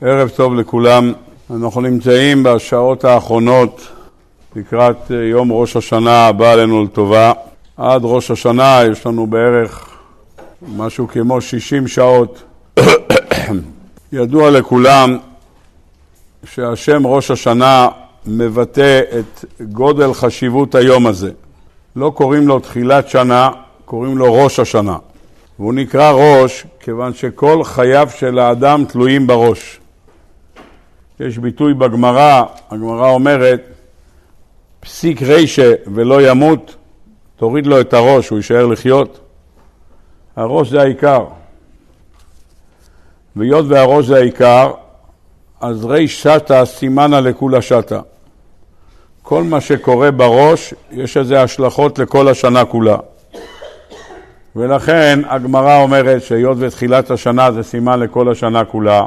ערב טוב לכולם. אנחנו נמצאים בשעות האחרונות לקראת יום ראש השנה הבא עלינו לטובה. עד ראש השנה יש לנו בערך משהו כמו 60 שעות. ידוע לכולם שהשם ראש השנה מבטא את גודל חשיבות היום הזה. לא קוראים לו תחילת שנה, קוראים לו ראש השנה. והוא נקרא ראש כיוון שכל חייו של האדם תלויים בראש. יש ביטוי בגמרא, הגמרא אומרת, פסיק רישה ולא ימות, תוריד לו את הראש, הוא יישאר לחיות. הראש זה העיקר. והיות והראש זה העיקר, אז ריש שטה סימנה לכולה שטה. כל מה שקורה בראש, יש לזה השלכות לכל השנה כולה. ולכן הגמרא אומרת שהיות ותחילת השנה זה סימן לכל השנה כולה,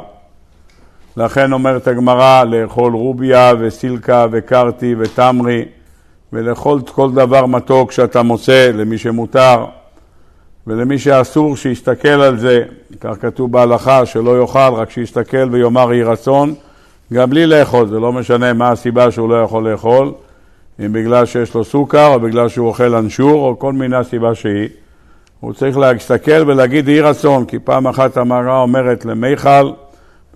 לכן אומרת הגמרא לאכול רוביה וסילקה וקרטי ותמרי ולאכול כל דבר מתוק שאתה מוצא למי שמותר ולמי שאסור שיסתכל על זה, כך כתוב בהלכה שלא יאכל רק שיסתכל ויאמר יהי רצון גם בלי לאכול, זה לא משנה מה הסיבה שהוא לא יכול לאכול אם בגלל שיש לו סוכר או בגלל שהוא אוכל אנשור או כל מיני סיבה שהיא. הוא צריך להסתכל ולהגיד יהי רצון כי פעם אחת המראה אומרת למיכל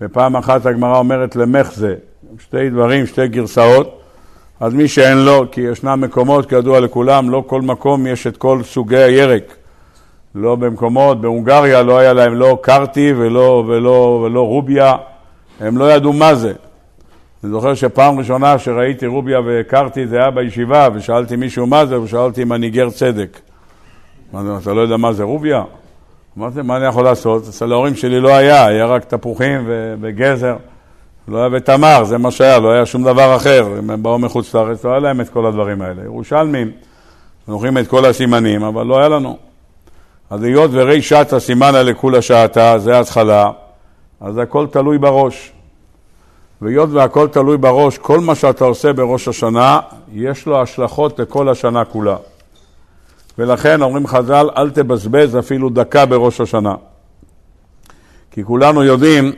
ופעם אחת הגמרא אומרת למחזה, שתי דברים, שתי גרסאות, אז מי שאין לו, כי ישנם מקומות, כידוע לכולם, לא כל מקום יש את כל סוגי הירק. לא במקומות, בהונגריה לא היה להם לא קרטי ולא, ולא, ולא רוביה, הם לא ידעו מה זה. אני זוכר שפעם ראשונה שראיתי רוביה וקרטי זה היה בישיבה, ושאלתי מישהו מה זה, ושאלתי אם אני גר צדק. אתה לא יודע מה זה רוביה? אמרתי, מה אני יכול לעשות? אצל ההורים שלי לא היה, היה רק תפוחים וגזר. לא היה ותמר, זה מה שהיה, לא היה שום דבר אחר. אם הם באו מחוץ לארץ, לא היה להם את כל הדברים האלה. ירושלמים, זוכרים את כל הסימנים, אבל לא היה לנו. אז היות ורי שטה סימנה לכולה שעתה, זה התחלה, אז הכל תלוי בראש. והיות והכל תלוי בראש, כל מה שאתה עושה בראש השנה, יש לו השלכות לכל השנה כולה. ולכן אומרים חז"ל, אל תבזבז אפילו דקה בראש השנה. כי כולנו יודעים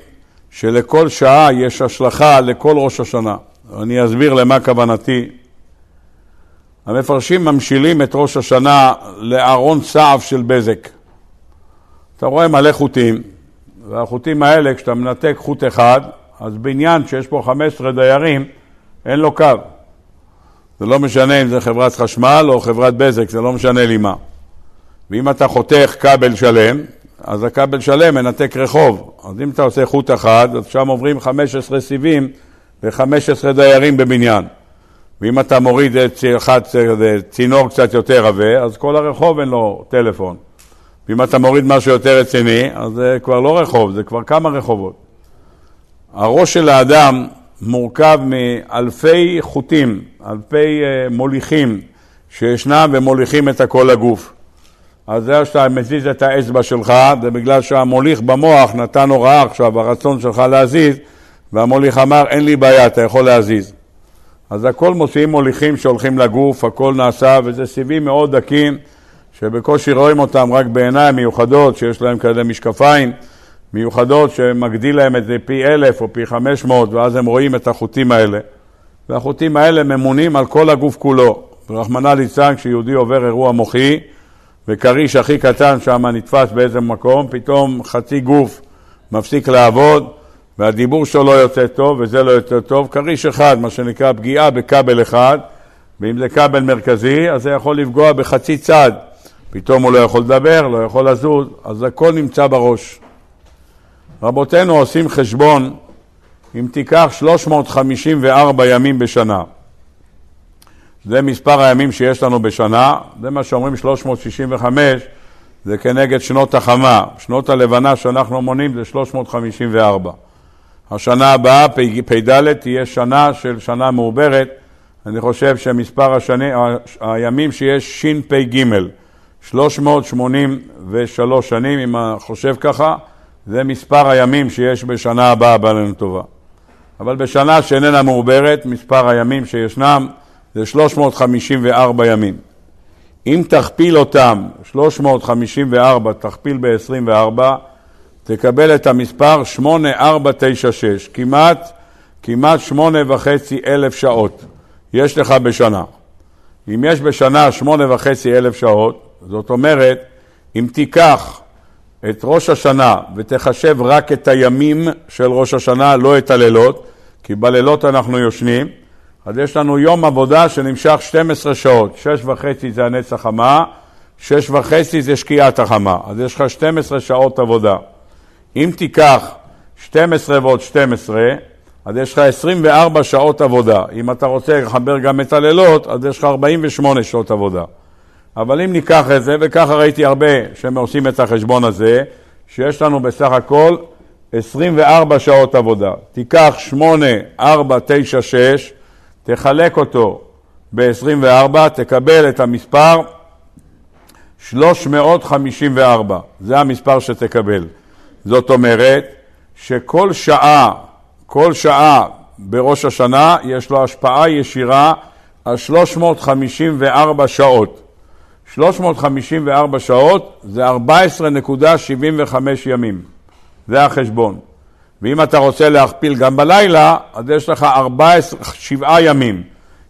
שלכל שעה יש השלכה לכל ראש השנה. אני אסביר למה כוונתי. המפרשים ממשילים את ראש השנה לארון סעף של בזק. אתה רואה מלא חוטים, והחוטים האלה, כשאתה מנתק חוט אחד, אז בניין שיש פה 15 דיירים, אין לו קו. זה לא משנה אם זה חברת חשמל או חברת בזק, זה לא משנה לי מה. ואם אתה חותך כבל שלם, אז הכבל שלם מנתק רחוב. אז אם אתה עושה חוט אחד, אז שם עוברים 15 סיבים ו-15 דיירים בבניין. ואם אתה מוריד את אחד, צינור קצת יותר עבה, אז כל הרחוב אין לו טלפון. ואם אתה מוריד משהו יותר רציני, אז זה כבר לא רחוב, זה כבר כמה רחובות. הראש של האדם מורכב מאלפי חוטים, אלפי uh, מוליכים שישנם ומוליכים את הכל הגוף. אז זה שאתה מזיז את האצבע שלך, זה בגלל שהמוליך במוח נתן הוראה עכשיו, הרצון שלך להזיז, והמוליך אמר, אין לי בעיה, אתה יכול להזיז. אז הכל מוציאים מוליכים שהולכים לגוף, הכל נעשה, וזה סיבים מאוד דקים, שבקושי רואים אותם רק בעיניים מיוחדות, שיש להם כאלה משקפיים. מיוחדות שמגדיל להם את זה פי אלף או פי חמש מאות ואז הם רואים את החוטים האלה. והחוטים האלה ממונים על כל הגוף כולו. רחמנא ליצלן, כשיהודי עובר אירוע מוחי, וכריש הכי קטן שם נתפס באיזה מקום, פתאום חצי גוף מפסיק לעבוד, והדיבור שלו לא יוצא טוב וזה לא יוצא טוב. כריש אחד, מה שנקרא פגיעה בכבל אחד, ואם זה כבל מרכזי, אז זה יכול לפגוע בחצי צד. פתאום הוא לא יכול לדבר, לא יכול לזוז, אז הכל נמצא בראש. רבותינו עושים חשבון אם תיקח 354 ימים בשנה. זה מספר הימים שיש לנו בשנה, זה מה שאומרים 365, זה כנגד שנות החמה. שנות הלבנה שאנחנו מונים זה 354. השנה הבאה, פ"ד, תהיה שנה של שנה מעוברת. אני חושב שמספר השני, הימים שיש ש"פ, 383 שנים, אם חושב ככה, זה מספר הימים שיש בשנה הבאה בעלינו טובה. אבל בשנה שאיננה מעוברת, מספר הימים שישנם זה 354 ימים. אם תכפיל אותם, 354 תכפיל ב-24, תקבל את המספר 8496, כמעט, כמעט שמונה וחצי אלף שעות יש לך בשנה. אם יש בשנה שמונה וחצי אלף שעות, זאת אומרת, אם תיקח את ראש השנה ותחשב רק את הימים של ראש השנה, לא את הלילות, כי בלילות אנחנו יושנים, אז יש לנו יום עבודה שנמשך 12 שעות, שש וחצי זה הנץ החמה, שש וחצי זה שקיעת החמה, אז יש לך 12 שעות עבודה. אם תיקח 12 ועוד 12, אז יש לך 24 שעות עבודה. אם אתה רוצה לחבר גם את הלילות, אז יש לך 48 שעות עבודה. אבל אם ניקח את זה, וככה ראיתי הרבה שהם עושים את החשבון הזה, שיש לנו בסך הכל 24 שעות עבודה. תיקח 8, 4, 9, 6, תחלק אותו ב-24, תקבל את המספר 354. זה המספר שתקבל. זאת אומרת שכל שעה, כל שעה בראש השנה יש לו השפעה ישירה על 354 שעות. 354 שעות זה 14.75 ימים, זה החשבון. ואם אתה רוצה להכפיל גם בלילה, אז יש לך 14, 7 ימים.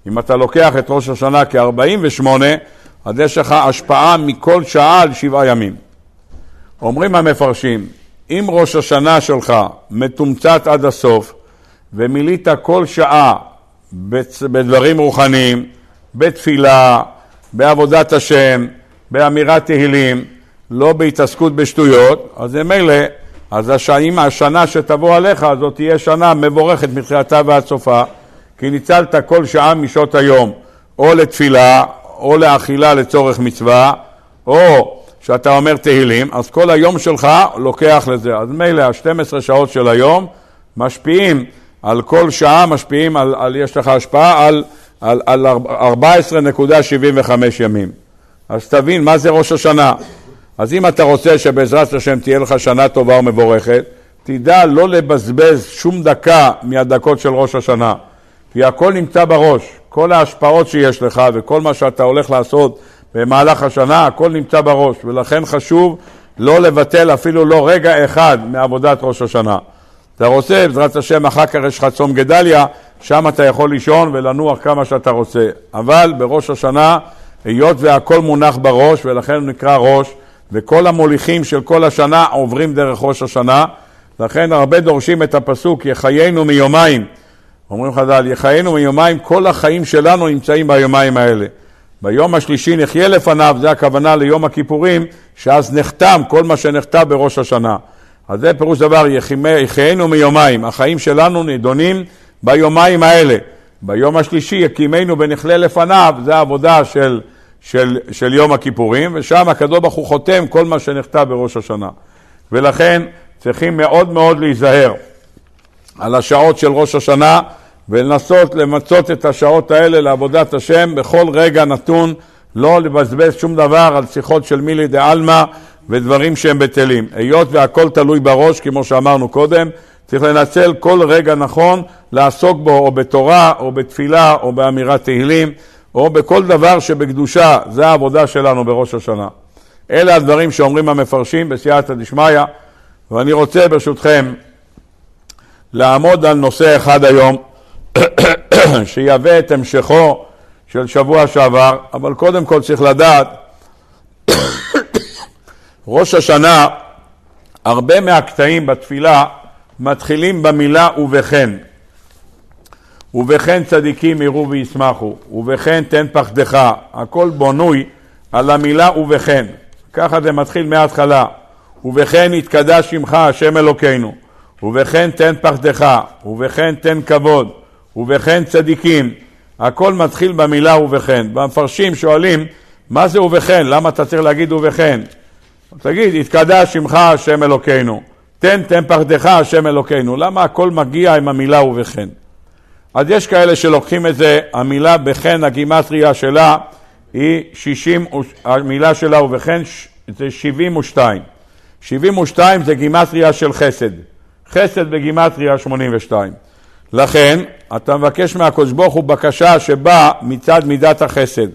אם אתה לוקח את ראש השנה כ-48, אז יש לך השפעה מכל שעה על 7 ימים. אומרים המפרשים, אם ראש השנה שלך מתומצת עד הסוף, ומילאת כל שעה בדברים רוחניים, בתפילה, בעבודת השם, באמירת תהילים, לא בהתעסקות בשטויות, אז ממילא, אז השנים, השנה שתבוא עליך, זאת תהיה שנה מבורכת מתחילתה ועד סופה, כי ניצלת כל שעה משעות היום, או לתפילה, או לאכילה לצורך מצווה, או שאתה אומר תהילים, אז כל היום שלך לוקח לזה. אז מילא ה-12 שעות של היום משפיעים על כל שעה, משפיעים על, על יש לך השפעה על על, על 14.75 ימים. אז תבין מה זה ראש השנה. אז אם אתה רוצה שבעזרת השם תהיה לך שנה טובה ומבורכת, תדע לא לבזבז שום דקה מהדקות של ראש השנה, כי הכל נמצא בראש. כל ההשפעות שיש לך וכל מה שאתה הולך לעשות במהלך השנה, הכל נמצא בראש, ולכן חשוב לא לבטל אפילו לא רגע אחד מעבודת ראש השנה. אתה רוצה, בעזרת השם, אחר כך יש לך צום גדליה, שם אתה יכול לישון ולנוח כמה שאתה רוצה. אבל בראש השנה, היות והכל מונח בראש, ולכן הוא נקרא ראש, וכל המוליכים של כל השנה עוברים דרך ראש השנה, לכן הרבה דורשים את הפסוק, יחיינו מיומיים. אומרים חז"ל, יחיינו מיומיים, כל החיים שלנו נמצאים ביומיים האלה. ביום השלישי נחיה לפניו, זה הכוונה ליום הכיפורים, שאז נחתם כל מה שנחתם בראש השנה. אז זה פירוש דבר, יחיינו מיומיים. החיים שלנו נידונים ביומיים האלה. ביום השלישי יקימנו ונכלה לפניו, זה העבודה של, של, של יום הכיפורים, ושם הקדוש ברוך הוא חותם כל מה שנכתב בראש השנה. ולכן צריכים מאוד מאוד להיזהר על השעות של ראש השנה ולנסות למצות את השעות האלה לעבודת השם בכל רגע נתון, לא לבזבז שום דבר על שיחות של מילי דה עלמא ודברים שהם בטלים. היות והכל תלוי בראש, כמו שאמרנו קודם, צריך לנצל כל רגע נכון לעסוק בו או בתורה או בתפילה או באמירת תהילים או בכל דבר שבקדושה, זה העבודה שלנו בראש השנה. אלה הדברים שאומרים המפרשים בסייעתא דשמיא, ואני רוצה ברשותכם לעמוד על נושא אחד היום שיהווה את המשכו של שבוע שעבר, אבל קודם כל צריך לדעת, ראש השנה, הרבה מהקטעים בתפילה מתחילים במילה ובכן. ובכן צדיקים יראו וישמחו, ובכן תן פחדך, הכל בונוי על המילה ובכן. ככה זה מתחיל מההתחלה. ובכן יתקדש שמך השם אלוקינו, ובכן תן פחדך, ובכן תן כבוד, ובכן צדיקים. הכל מתחיל במילה ובכן. והמפרשים שואלים, מה זה ובכן? למה אתה צריך להגיד ובכן? תגיד, יתקדש שמך השם אלוקינו. תן תן פחדך השם אלוקינו. למה הכל מגיע עם המילה ובכן? אז יש כאלה שלוקחים את זה, המילה בכן, הגימטריה שלה היא 60, המילה שלה ובכן זה 72. 72 זה גימטריה של חסד. חסד בגימטריה 82. לכן, אתה מבקש מהקדוש ברוך הוא בקשה שבאה מצד מידת החסד.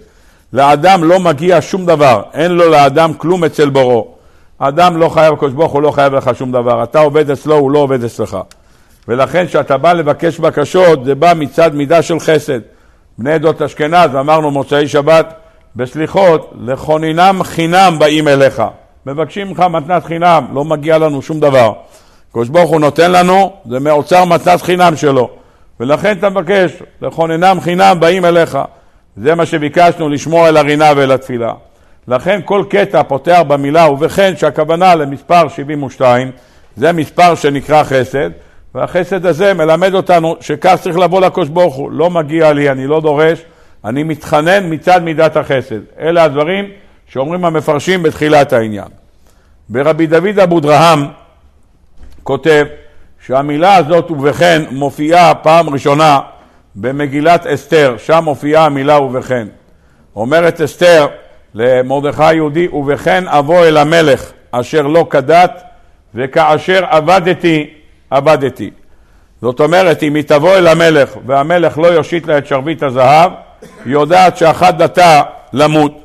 לאדם לא מגיע שום דבר, אין לו לאדם כלום אצל בוראו. האדם לא חייב, הקדוש ברוך הוא לא חייב לך שום דבר. אתה עובד אצלו, הוא לא עובד אצלך. ולכן כשאתה בא לבקש בקשות, זה בא מצד מידה של חסד. בני עדות אשכנז, אמרנו מוצאי שבת בסליחות, לכוננם חינם באים אליך. מבקשים ממך מתנת חינם, לא מגיע לנו שום דבר. הקדוש ברוך הוא נותן לנו, זה מאוצר מתנת חינם שלו. ולכן אתה מבקש, לכוננם חינם באים אליך. זה מה שביקשנו, לשמור אל הרינה ואל התפילה. לכן כל קטע פותח במילה ובכן שהכוונה למספר 72 זה מספר שנקרא חסד והחסד הזה מלמד אותנו שכך צריך לבוא לקדוש ברוך הוא לא מגיע לי, אני לא דורש, אני מתחנן מצד מידת החסד. אלה הדברים שאומרים המפרשים בתחילת העניין. ברבי דוד אבודרהם כותב שהמילה הזאת ובכן מופיעה פעם ראשונה במגילת אסתר, שם מופיעה המילה ובכן. אומרת אסתר למרדכי היהודי, ובכן אבוא אל המלך אשר לא כדת, וכאשר עבדתי, עבדתי. זאת אומרת, אם היא תבוא אל המלך והמלך לא יושיט לה את שרביט הזהב, היא יודעת שאחת דתה למות.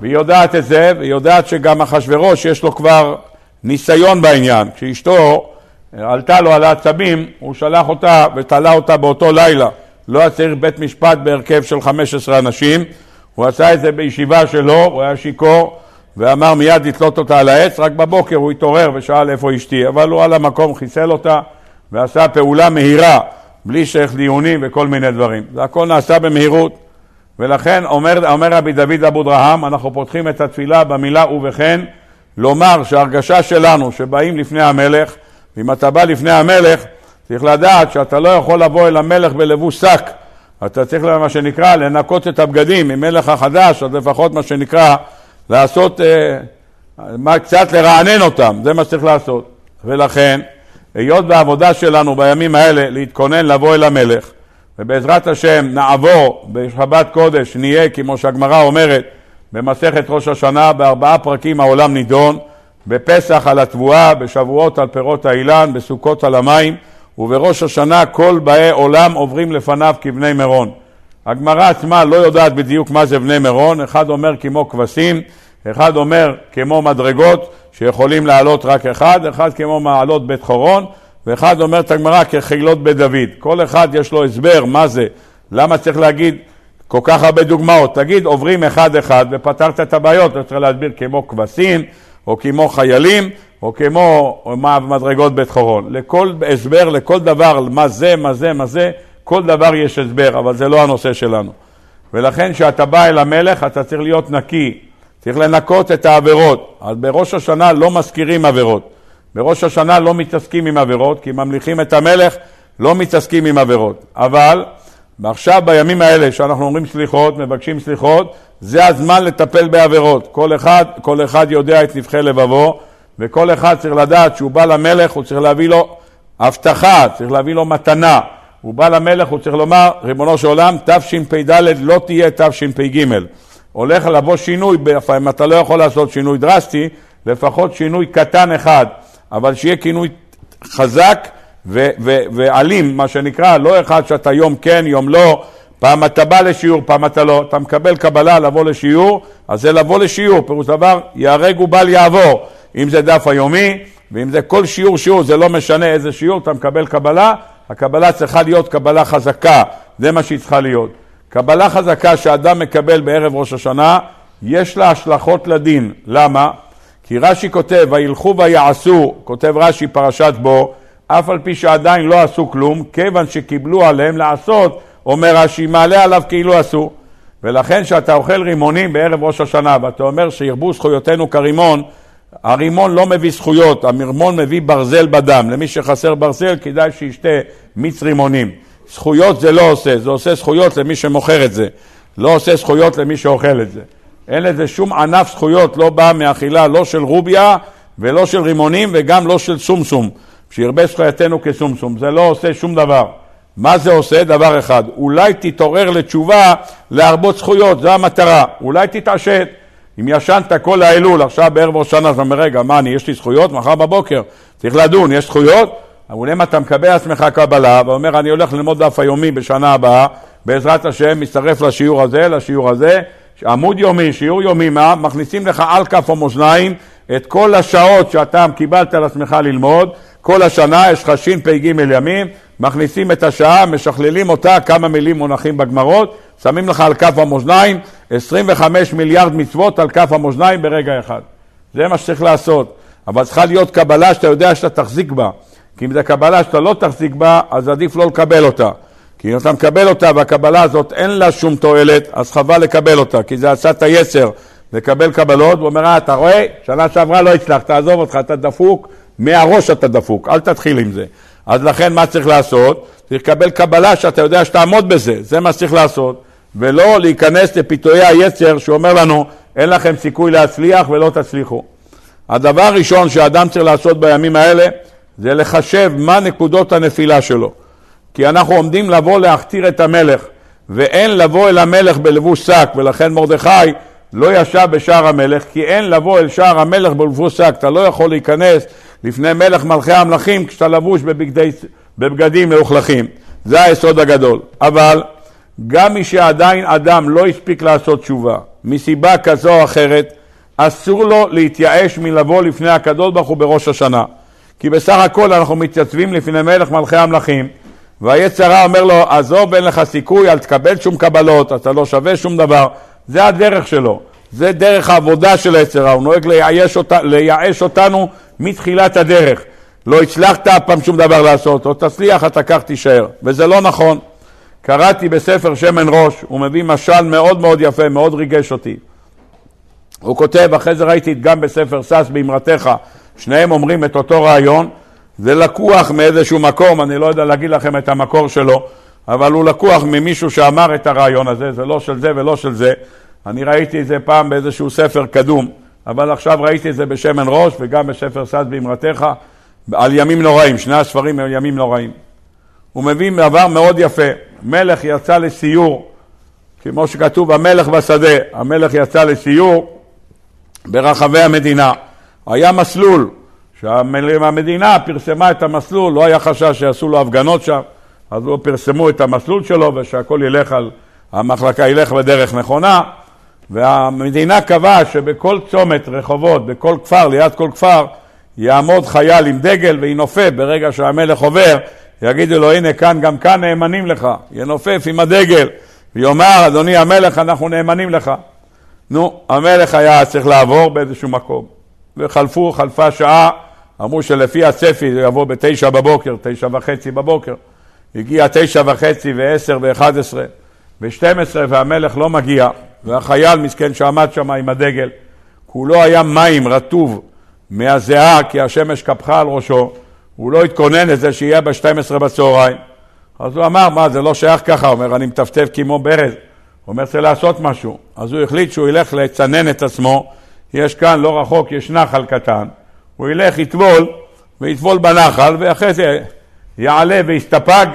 והיא יודעת את זה, והיא יודעת שגם אחשורוש יש לו כבר ניסיון בעניין. כשאשתו עלתה לו על העצבים, הוא שלח אותה ותלה אותה באותו לילה. לא היה צריך בית משפט בהרכב של 15 אנשים, הוא עשה את זה בישיבה שלו, הוא היה שיכור ואמר מיד לתלות אותה על העץ, רק בבוקר הוא התעורר ושאל איפה אשתי, אבל הוא על המקום חיסל אותה ועשה פעולה מהירה, בלי שייך דיונים וכל מיני דברים. זה הכל נעשה במהירות, ולכן אומר, אומר רבי דוד אבודרהם, אנחנו פותחים את התפילה במילה ובכן, לומר שההרגשה שלנו שבאים לפני המלך, ואם אתה בא לפני המלך, צריך לדעת שאתה לא יכול לבוא אל המלך בלבוש שק, אתה צריך, מה שנקרא, לנקות את הבגדים, אם אין לך חדש, אז לפחות מה שנקרא, לעשות, אה, מה, קצת לרענן אותם, זה מה שצריך לעשות. ולכן, היות והעבודה שלנו בימים האלה להתכונן לבוא אל המלך, ובעזרת השם נעבור בשבת קודש, נהיה, כמו שהגמרא אומרת, במסכת ראש השנה, בארבעה פרקים העולם נידון, בפסח על התבואה, בשבועות על פירות האילן, בסוכות על המים, ובראש השנה כל באי עולם עוברים לפניו כבני מירון. הגמרא עצמה לא יודעת בדיוק מה זה בני מירון, אחד אומר כמו כבשים, אחד אומר כמו מדרגות שיכולים לעלות רק אחד, אחד כמו מעלות בית חורון, ואחד אומר את הגמרא כחילות בית דוד. כל אחד יש לו הסבר מה זה, למה צריך להגיד כל כך הרבה דוגמאות. תגיד עוברים אחד-אחד ופתרת את הבעיות, אתה צריך להסביר כמו כבשים או כמו חיילים או כמו מדרגות בית חורון. לכל הסבר, לכל דבר, מה זה, מה זה, מה זה, כל דבר יש הסבר, אבל זה לא הנושא שלנו. ולכן כשאתה בא אל המלך אתה צריך להיות נקי, צריך לנקות את העבירות. אז בראש השנה לא מזכירים עבירות. בראש השנה לא מתעסקים עם עבירות, כי ממליכים את המלך, לא מתעסקים עם עבירות. אבל ועכשיו בימים האלה שאנחנו אומרים סליחות, מבקשים סליחות, זה הזמן לטפל בעבירות. כל אחד, כל אחד יודע את נבחי לבבו, וכל אחד צריך לדעת שהוא בא למלך, הוא צריך להביא לו הבטחה, צריך להביא לו מתנה. הוא בא למלך, הוא צריך לומר, ריבונו של עולם, תשפ"ד לא תהיה תשפ"ג. הולך לבוא שינוי, אם אתה לא יכול לעשות שינוי דרסטי, לפחות שינוי קטן אחד, אבל שיהיה כינוי חזק ואלים, מה שנקרא, לא אחד שאתה יום כן, יום לא, פעם אתה בא לשיעור, פעם אתה לא, אתה מקבל קבלה לבוא לשיעור, אז זה לבוא לשיעור, פירוש דבר, ייהרג ובל יעבור. אם זה דף היומי, ואם זה כל שיעור שיעור, זה לא משנה איזה שיעור, אתה מקבל קבלה, הקבלה צריכה להיות קבלה חזקה, זה מה שהיא צריכה להיות. קבלה חזקה שאדם מקבל בערב ראש השנה, יש לה השלכות לדין. למה? כי רש"י כותב, וילכו ויעשו, כותב רש"י פרשת בו, אף על פי שעדיין לא עשו כלום, כיוון שקיבלו עליהם לעשות, אומר רש"י, מעלה עליו כאילו עשו. ולכן כשאתה אוכל רימונים בערב ראש השנה ואתה אומר שירבו זכויותינו כרימון, הרימון לא מביא זכויות, הרימון מביא ברזל בדם. למי שחסר ברזל כדאי שישתה מיץ רימונים. זכויות זה לא עושה, זה עושה זכויות למי שמוכר את זה. לא עושה זכויות למי שאוכל את זה. אין לזה שום ענף זכויות, לא בא מאכילה לא של רוביה ולא של רימונים וגם לא של סומסום. שירבה זכויתנו כסומסום, זה לא עושה שום דבר. מה זה עושה? דבר אחד, אולי תתעורר לתשובה להרבות זכויות, זו המטרה. אולי תתעשת. אם ישנת כל האלול, עכשיו בערב ראש שנה, אתה אומר, רגע, מה, אני, יש לי זכויות? מחר בבוקר צריך לדון, יש זכויות? אבל אם אתה מקבל לעצמך קבלה ואומר, אני הולך ללמוד דף היומי בשנה הבאה, בעזרת השם, מצטרף לשיעור הזה, לשיעור הזה, עמוד יומי, שיעור יומי, מה? מכניסים לך על כף המאזניים את כל השעות שאתה קיבלת על עצמך ללמוד, כל השנה יש לך ש"פ ג ימים, מכניסים את השעה, משכללים אותה, כמה מילים מונחים בגמרות, שמים לך על כף המאזניים 25 מיליארד מצוות על כף המאזניים ברגע אחד. זה מה שצריך לעשות. אבל צריכה להיות קבלה שאתה יודע שאתה תחזיק בה. כי אם זו קבלה שאתה לא תחזיק בה, אז עדיף לא לקבל אותה. כי אם אתה מקבל אותה והקבלה הזאת אין לה שום תועלת, אז חבל לקבל אותה, כי זה את היצר לקבל קבלות, הוא אומר, אה, אתה רואה, שנה שעברה לא הצלחת, עזוב אותך, אתה דפוק, מהראש אתה דפוק, אל תתחיל עם זה. אז לכן מה צריך לעשות? צריך לקבל קבלה שאתה יודע שתעמוד בזה, זה מה שצריך לעשות, ולא להיכנס לפיתויי היצר שאומר לנו, אין לכם סיכוי להצליח ולא תצליחו. הדבר הראשון שאדם צריך לעשות בימים האלה, זה לחשב מה נקודות הנפילה שלו. כי אנחנו עומדים לבוא להכתיר את המלך, ואין לבוא אל המלך בלבוש שק, ולכן מרדכי לא ישב בשער המלך, כי אין לבוא אל שער המלך בלבוש שק, אתה לא יכול להיכנס לפני מלך מלכי המלכים כשאתה לבוש בבגדי, בבגדים מלוכלכים. זה היסוד הגדול. אבל גם מי שעדיין אדם לא הספיק לעשות תשובה, מסיבה כזו או אחרת, אסור לו להתייאש מלבוא לפני הקדוש ברוך הוא בראש השנה. כי בסך הכל אנחנו מתייצבים לפני מלך מלכי המלכים, והיצרה אומר לו, עזוב, אין לך סיכוי, אל תקבל שום קבלות, אתה לא שווה שום דבר. זה הדרך שלו. זה דרך העבודה של היצרה, הוא נוהג לייאש, אותה, לייאש אותנו מתחילת הדרך. לא הצלחת אף פעם שום דבר לעשות, או תצליח, אתה כך תישאר. וזה לא נכון. קראתי בספר שמן ראש, הוא מביא משל מאוד מאוד יפה, מאוד ריגש אותי. הוא כותב, אחרי זה ראיתי גם בספר שש באמרתך, שניהם אומרים את אותו רעיון, זה לקוח מאיזשהו מקום, אני לא יודע להגיד לכם את המקור שלו, אבל הוא לקוח ממישהו שאמר את הרעיון הזה, זה לא של זה ולא של זה. אני ראיתי את זה פעם באיזשהו ספר קדום, אבל עכשיו ראיתי את זה בשמן ראש וגם בספר סד באמרתך, על ימים נוראים, שני הספרים הם ימים נוראים. הוא מביא דבר מאוד יפה, מלך יצא לסיור, כמו שכתוב המלך בשדה, המלך יצא לסיור ברחבי המדינה. היה מסלול, שהמדינה פרסמה את המסלול, לא היה חשש שיעשו לו הפגנות שם, אז לא פרסמו את המסלול שלו ושהכול ילך על, המחלקה ילך בדרך נכונה, והמדינה קבעה שבכל צומת רחובות, בכל כפר, ליד כל כפר, יעמוד חייל עם דגל וינופף ברגע שהמלך עובר, יגידו לו הנה כאן, גם כאן נאמנים לך, ינופף עם הדגל ויאמר אדוני המלך אנחנו נאמנים לך. נו, המלך היה צריך לעבור באיזשהו מקום וחלפו, חלפה שעה, אמרו שלפי הצפי זה יבוא בתשע בבוקר, תשע וחצי בבוקר. הגיע תשע וחצי ועשר ואחד עשרה ושתים עשרה והמלך לא מגיע והחייל מסכן שעמד שם עם הדגל כולו היה מים רטוב מהזיעה כי השמש קפחה על ראשו הוא לא התכונן לזה שיהיה בשתים עשרה בצהריים. אז הוא אמר מה זה לא שייך ככה? הוא אומר אני מטפטף כמו ברז. הוא אומר צריך לעשות משהו. אז הוא החליט שהוא ילך לצנן את עצמו. יש כאן לא רחוק יש נחל קטן. הוא ילך יטבול ויטבול בנחל ואחרי זה יעלה ויסתפג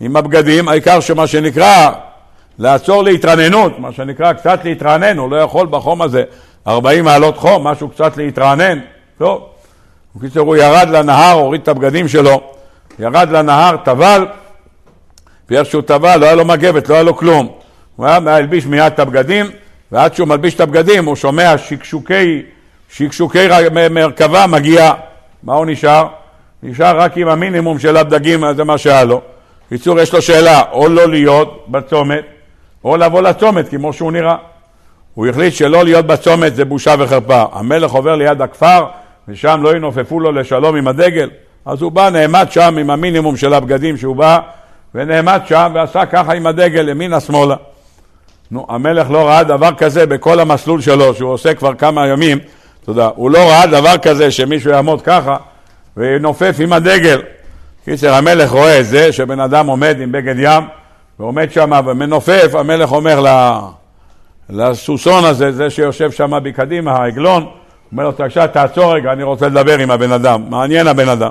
עם הבגדים, העיקר שמה שנקרא לעצור להתרננות, מה שנקרא קצת להתרענן, הוא לא יכול בחום הזה. 40 מעלות חום, משהו קצת להתרענן, לא. בקיצור, הוא ירד לנהר, הוריד את הבגדים שלו, ירד לנהר, טבל, ואיך שהוא טבל, לא היה לו מגבת, לא היה לו כלום. הוא היה מלביש מיד את הבגדים, ועד שהוא מלביש את הבגדים הוא שומע שקשוקי, שקשוקי מרכבה מגיע. מה הוא נשאר? נשאר רק עם המינימום של הבדגים, זה מה שהיה לו. בקיצור, יש לו שאלה, או לא להיות בצומת, או לבוא לצומת כמו שהוא נראה. הוא החליט שלא להיות בצומת זה בושה וחרפה. המלך עובר ליד הכפר, ושם לא ינופפו לו לשלום עם הדגל. אז הוא בא, נעמד שם עם המינימום של הבגדים שהוא בא, ונעמד שם ועשה ככה עם הדגל ימינה-שמאלה. נו, המלך לא ראה דבר כזה בכל המסלול שלו, שהוא עושה כבר כמה ימים, תודה. הוא לא ראה דבר כזה שמישהו יעמוד ככה ונופף עם הדגל. קיצר, המלך רואה את זה, שבן אדם עומד עם בגד ים, ועומד שם ומנופף, המלך אומר לסוסון הזה, זה שיושב שם בקדימה, העגלון, אומר לו, תקשיב, תעצור רגע, אני רוצה לדבר עם הבן אדם, מעניין הבן אדם.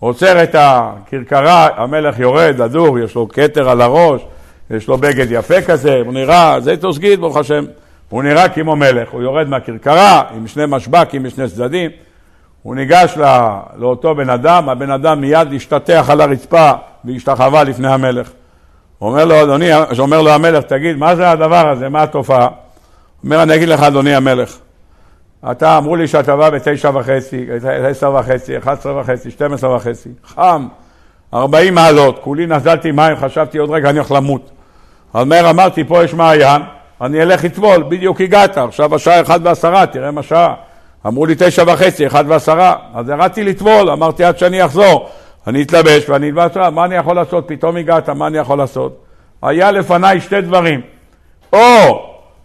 עוצר את הכרכרה, המלך יורד, הדור, יש לו כתר על הראש, יש לו בגד יפה כזה, הוא נראה, זה תוסגיד, ברוך השם, הוא נראה כמו מלך, הוא יורד מהכרכרה עם שני משבקים משני צדדים. הוא ניגש לא, לאותו בן אדם, הבן אדם מיד השתטח על הרצפה והשתחווה לפני המלך. אומר לו, אדוני, אומר לו המלך, תגיד, מה זה הדבר הזה, מה התופעה? אומר, אני אגיד לך, אדוני המלך, אתה, אמרו לי שאתה בא בתשע וחצי, עשר וחצי, אחת עשרה וחצי, שתים עשרה וחצי, חם, ארבעים מעלות, כולי נזלתי מים, חשבתי עוד רגע אני הולך למות. אז מהר אמרתי, פה יש מעיין, אני אלך לטבול, בדיוק הגעת, עכשיו השעה אחת ועשרה, תראה מה שעה. אמרו לי תשע וחצי, אחת ועשרה, אז ירדתי לטבול, אמרתי עד שאני אחזור, אני אתלבש ואני אלבש, מה אני יכול לעשות? פתאום הגעת, מה אני יכול לעשות? היה לפניי שתי דברים, או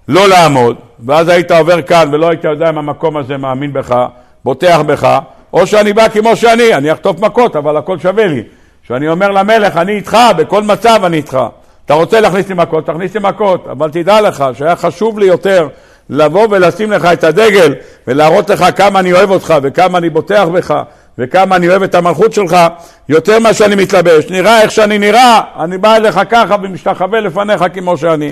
לא לעמוד, ואז היית עובר כאן ולא היית יודע אם המקום הזה מאמין בך, בוטח בך, או שאני בא כמו שאני, אני אחטוף מכות, אבל הכל שווה לי. כשאני אומר למלך, אני איתך, בכל מצב אני איתך. אתה רוצה להכניס לי מכות, תכניס לי מכות, אבל תדע לך שהיה חשוב לי יותר לבוא ולשים לך את הדגל ולהראות לך כמה אני אוהב אותך וכמה אני בוטח בך וכמה אני אוהב את המלכות שלך יותר ממה שאני מתלבש. נראה איך שאני נראה, אני בא אליך ככה ומשתחווה לפניך כמו שאני.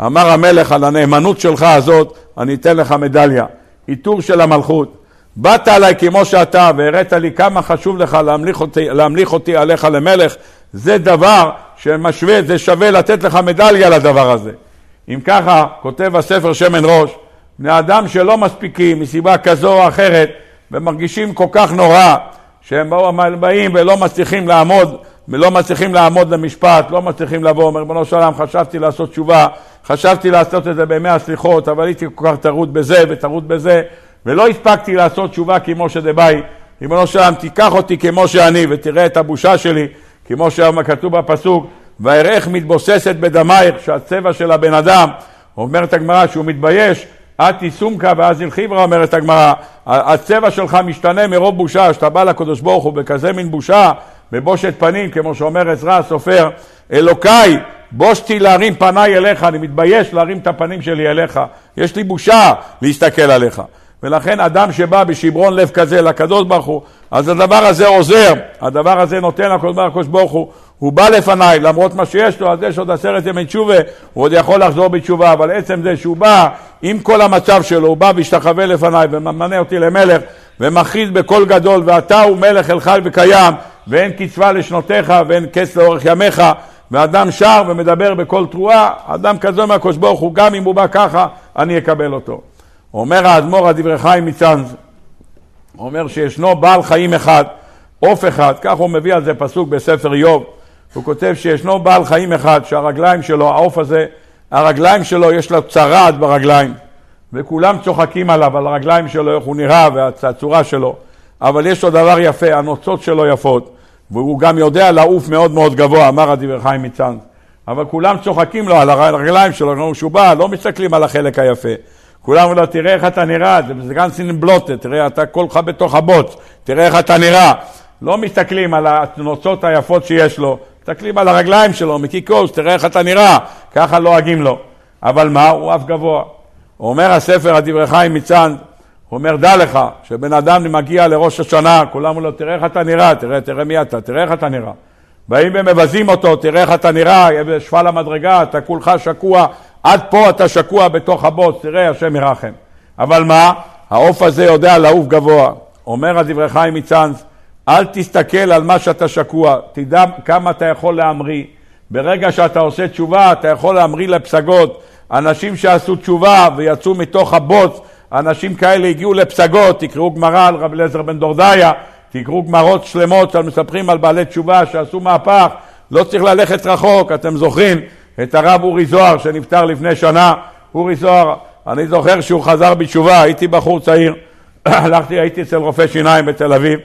אמר המלך על הנאמנות שלך הזאת, אני אתן לך מדליה, עיטור של המלכות. באת עליי כמו שאתה והראית לי כמה חשוב לך להמליך אותי, להמליך אותי עליך למלך, זה דבר שמשווה, זה שווה לתת לך מדליה לדבר הזה. אם ככה, כותב הספר שמן ראש, בני אדם שלא מספיקים מסיבה כזו או אחרת ומרגישים כל כך נורא שהם באים ולא מצליחים לעמוד ולא מצליחים לעמוד למשפט, לא מצליחים לבוא, אומר ריבונו של עולם, חשבתי לעשות תשובה, חשבתי לעשות את זה בימי הסליחות, אבל הייתי כל כך טרוד בזה וטרוד בזה, ולא הספקתי לעשות תשובה כמו שדבאי. ריבונו של עולם, תיקח אותי כמו שאני ותראה את הבושה שלי, כמו שכתוב בפסוק, ואראך מתבוססת בדמייך, שהצבע של הבן אדם, אומרת הגמרא שהוא מתבייש, אתי סומקה ואז אלחיברה, אומרת הגמרא, הצבע שלך משתנה מרוב בושה, שאתה בא לקדוש ברוך הוא בכזה מין בושה, בבושת פנים, כמו שאומר עזרא הסופר, אלוקיי, בושתי להרים פניי אליך, אני מתבייש להרים את הפנים שלי אליך, יש לי בושה להסתכל עליך. ולכן אדם שבא בשברון לב כזה לקדוש ברוך הוא, אז הדבר הזה עוזר, הדבר הזה נותן לקדוש ברוך הוא, הוא בא לפניי, למרות מה שיש לו, אז יש עוד עשרת ימי תשובה, הוא עוד יכול לחזור בתשובה, אבל עצם זה שהוא בא עם כל המצב שלו, הוא בא והשתחווה לפניי וממנה אותי למלך ומכריז בקול גדול, ואתה הוא מלך אל חי וקיים, ואין קצבה לשנותיך ואין קץ לאורך ימיך, ואדם שר ומדבר בקול תרועה, אדם כזה מהקדוש ברוך הוא, גם אם הוא בא ככה, אני אקבל אותו. אומר האדמו"ר הדברי חיים מצאנז, אומר שישנו בעל חיים אחד, עוף אחד, כך הוא מביא על זה פסוק בספר איוב, הוא כותב שישנו בעל חיים אחד שהרגליים שלו, העוף הזה, הרגליים שלו יש לו צרעת ברגליים וכולם צוחקים עליו, על הרגליים שלו, איך הוא נראה והצורה שלו אבל יש לו דבר יפה, הנוצות שלו יפות והוא גם יודע לעוף מאוד מאוד גבוה, אמר הדבר חיים מצאנז אבל כולם צוחקים לו על הרגליים שלו, כשהוא בא, לא מסתכלים על החלק היפה כולם אומרים לו, תראה איך אתה נראה, זה גם סינן בלוטה, תראה, אתה כולך בתוך הבוץ, תראה איך אתה נראה. לא מסתכלים על הנוצות היפות שיש לו, מסתכלים על הרגליים שלו, מקיקוס, תראה איך אתה נראה, ככה לועגים לו. אבל מה? הוא אף גבוה. אומר הספר, הדברי חיים מצאן, הוא אומר, דע לך, שבן אדם מגיע לראש השנה, כולם אומרים לו, תראה איך אתה נראה, תראה, תראה מי אתה, תראה איך אתה נראה. באים ומבזים אותו, תראה איך אתה נראה, שפל המדרגה, אתה כולך שקוע עד פה אתה שקוע בתוך הבוץ, תראה, השם ירחם. אבל מה? העוף הזה יודע לעוף גבוה. אומר הדברי חיים מצאנז, אל תסתכל על מה שאתה שקוע, תדע כמה אתה יכול להמריא. ברגע שאתה עושה תשובה, אתה יכול להמריא לפסגות. אנשים שעשו תשובה ויצאו מתוך הבוץ, אנשים כאלה הגיעו לפסגות, תקראו גמרא על רב אליעזר בן דורדיה, תקראו גמרות שלמות שמספרים על בעלי תשובה שעשו מהפך, לא צריך ללכת רחוק, אתם זוכרים את הרב אורי זוהר שנפטר לפני שנה. אורי זוהר, אני זוכר שהוא חזר בתשובה, הייתי בחור צעיר, הלכתי, הייתי אצל רופא שיניים בתל אביב,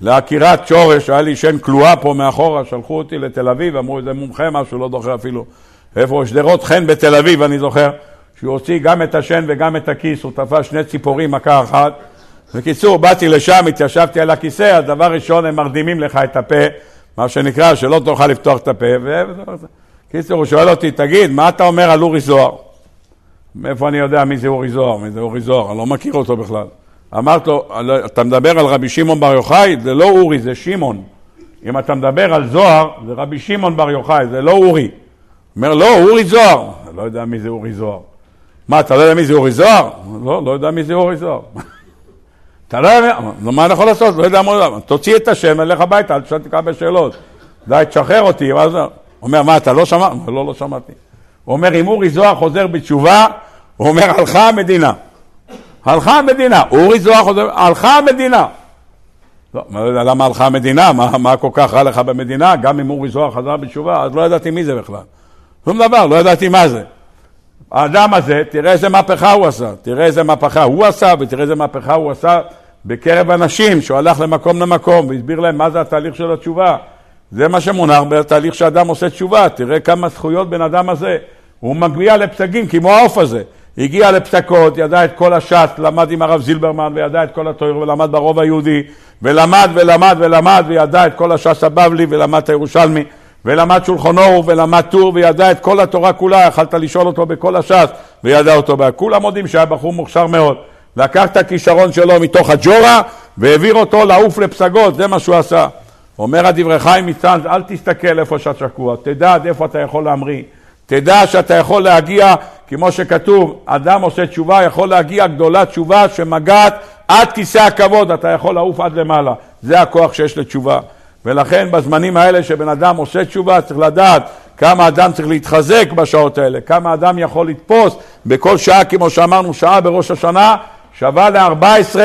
לעקירת שורש, היה לי שן כלואה פה מאחורה, שלחו אותי לתל אביב, אמרו, זה מומחה משהו, לא זוכר אפילו איפה, שדרות חן בתל אביב, אני זוכר, שהוא הוציא גם את השן וגם את הכיס, הוא תפס שני ציפורים מכה אחת. בקיצור, באתי לשם, התיישבתי על הכיסא, אז דבר ראשון הם מרדימים לך את הפה, מה שנקרא, שלא תוכל לפתוח את הפה, ו... קיצור, הוא שואל אותי, תגיד, מה אתה אומר על אורי זוהר? מאיפה אני יודע מי זה אורי זוהר? מי זה אורי זוהר? אני לא מכיר אותו בכלל. אמרתי לו, אתה מדבר על רבי שמעון בר יוחאי? זה לא אורי, זה שמעון. אם אתה מדבר על זוהר, זה רבי שמעון בר יוחאי, זה לא אורי. אומר, לא, אורי זוהר. לא יודע מי זה אורי זוהר. מה, אתה לא יודע מי זה אורי זוהר? לא, לא יודע מי זה אורי זוהר. אתה לא יודע, מה אני יכול לעשות? לא יודע מה, תוציא את השם, אלך הביתה, אל תשאל אותי בשאלות. די, תשחרר אותי. הוא אומר, מה, אתה לא שמעת? לא, לא שמעתי. הוא אומר, אם אורי זוהר חוזר בתשובה, הוא אומר, הלכה המדינה. הלכה המדינה. אורי זוהר חוזר, הלכה המדינה. לא, למה הלכה המדינה? מה, מה כל כך רע לך במדינה? גם אם אורי זוהר חזר בתשובה, אז לא ידעתי מי זה בכלל. שום דבר, לא ידעתי מה זה. האדם הזה, תראה איזה מהפכה הוא עשה, תראה איזה מהפכה הוא עשה ותראה איזה מהפכה הוא עשה בקרב אנשים, שהוא הלך למקום למקום והסביר להם מה זה התהליך של התשובה. זה מה שמונח בתהליך שאדם עושה תשובה, תראה כמה זכויות בן אדם הזה. הוא מגיע לפסגים כמו העוף הזה. הגיע לפסקות, ידע את כל הש"ס, למד עם הרב זילברמן וידע את כל התואר ולמד ברוב היהודי ולמד ולמד ולמד וידע את כל הש"ס הבבלי ולמד את הירושלמי ולמד שולחון אור ולמד טור וידע את כל התורה כולה, יכלת לשאול אותו בכל הש"ס וידע אותו. כולם מודים שהיה בחור מוכשר מאוד. לקח את הכישרון שלו מתוך הג'ורה והעביר אותו לעוף לפסגות, זה מה שהוא עשה. אומר הדברי חיים מצאנז, אל תסתכל איפה שאתה שקוע, תדע עד איפה אתה יכול להמריא. תדע שאתה יכול להגיע, כמו שכתוב, אדם עושה תשובה, יכול להגיע גדולה תשובה שמגעת עד כיסא הכבוד, אתה יכול לעוף עד למעלה. זה הכוח שיש לתשובה. ולכן בזמנים האלה שבן אדם עושה תשובה, צריך לדעת כמה אדם צריך להתחזק בשעות האלה, כמה אדם יכול לתפוס בכל שעה, כמו שאמרנו, שעה בראש השנה, שווה ל-14,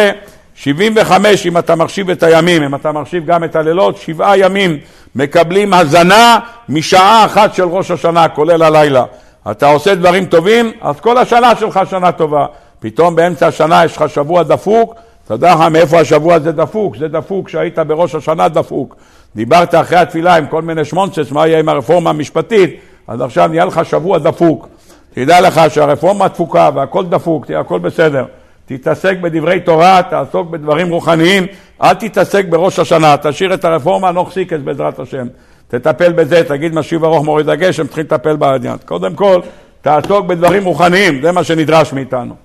75 אם אתה מחשיב את הימים, אם אתה מחשיב גם את הלילות, שבעה ימים מקבלים הזנה משעה אחת של ראש השנה, כולל הלילה. אתה עושה דברים טובים, אז כל השנה שלך שנה טובה. פתאום באמצע השנה יש לך שבוע דפוק, אתה יודע לך מאיפה השבוע הזה דפוק? זה דפוק שהיית בראש השנה דפוק. דיברת אחרי התפילה עם כל מיני שמונצס, מה יהיה עם הרפורמה המשפטית, אז עכשיו נהיה לך שבוע דפוק. תדע לך שהרפורמה דפוקה והכל דפוק, תהיה הכל בסדר. תתעסק בדברי תורה, תעסוק בדברים רוחניים, אל תתעסק בראש השנה, תשאיר את הרפורמה נוח סיקס בעזרת השם. תטפל בזה, תגיד משיב ארוך מוריד הגשם, תתחיל לטפל בעניין. קודם כל, תעסוק בדברים רוחניים, זה מה שנדרש מאיתנו.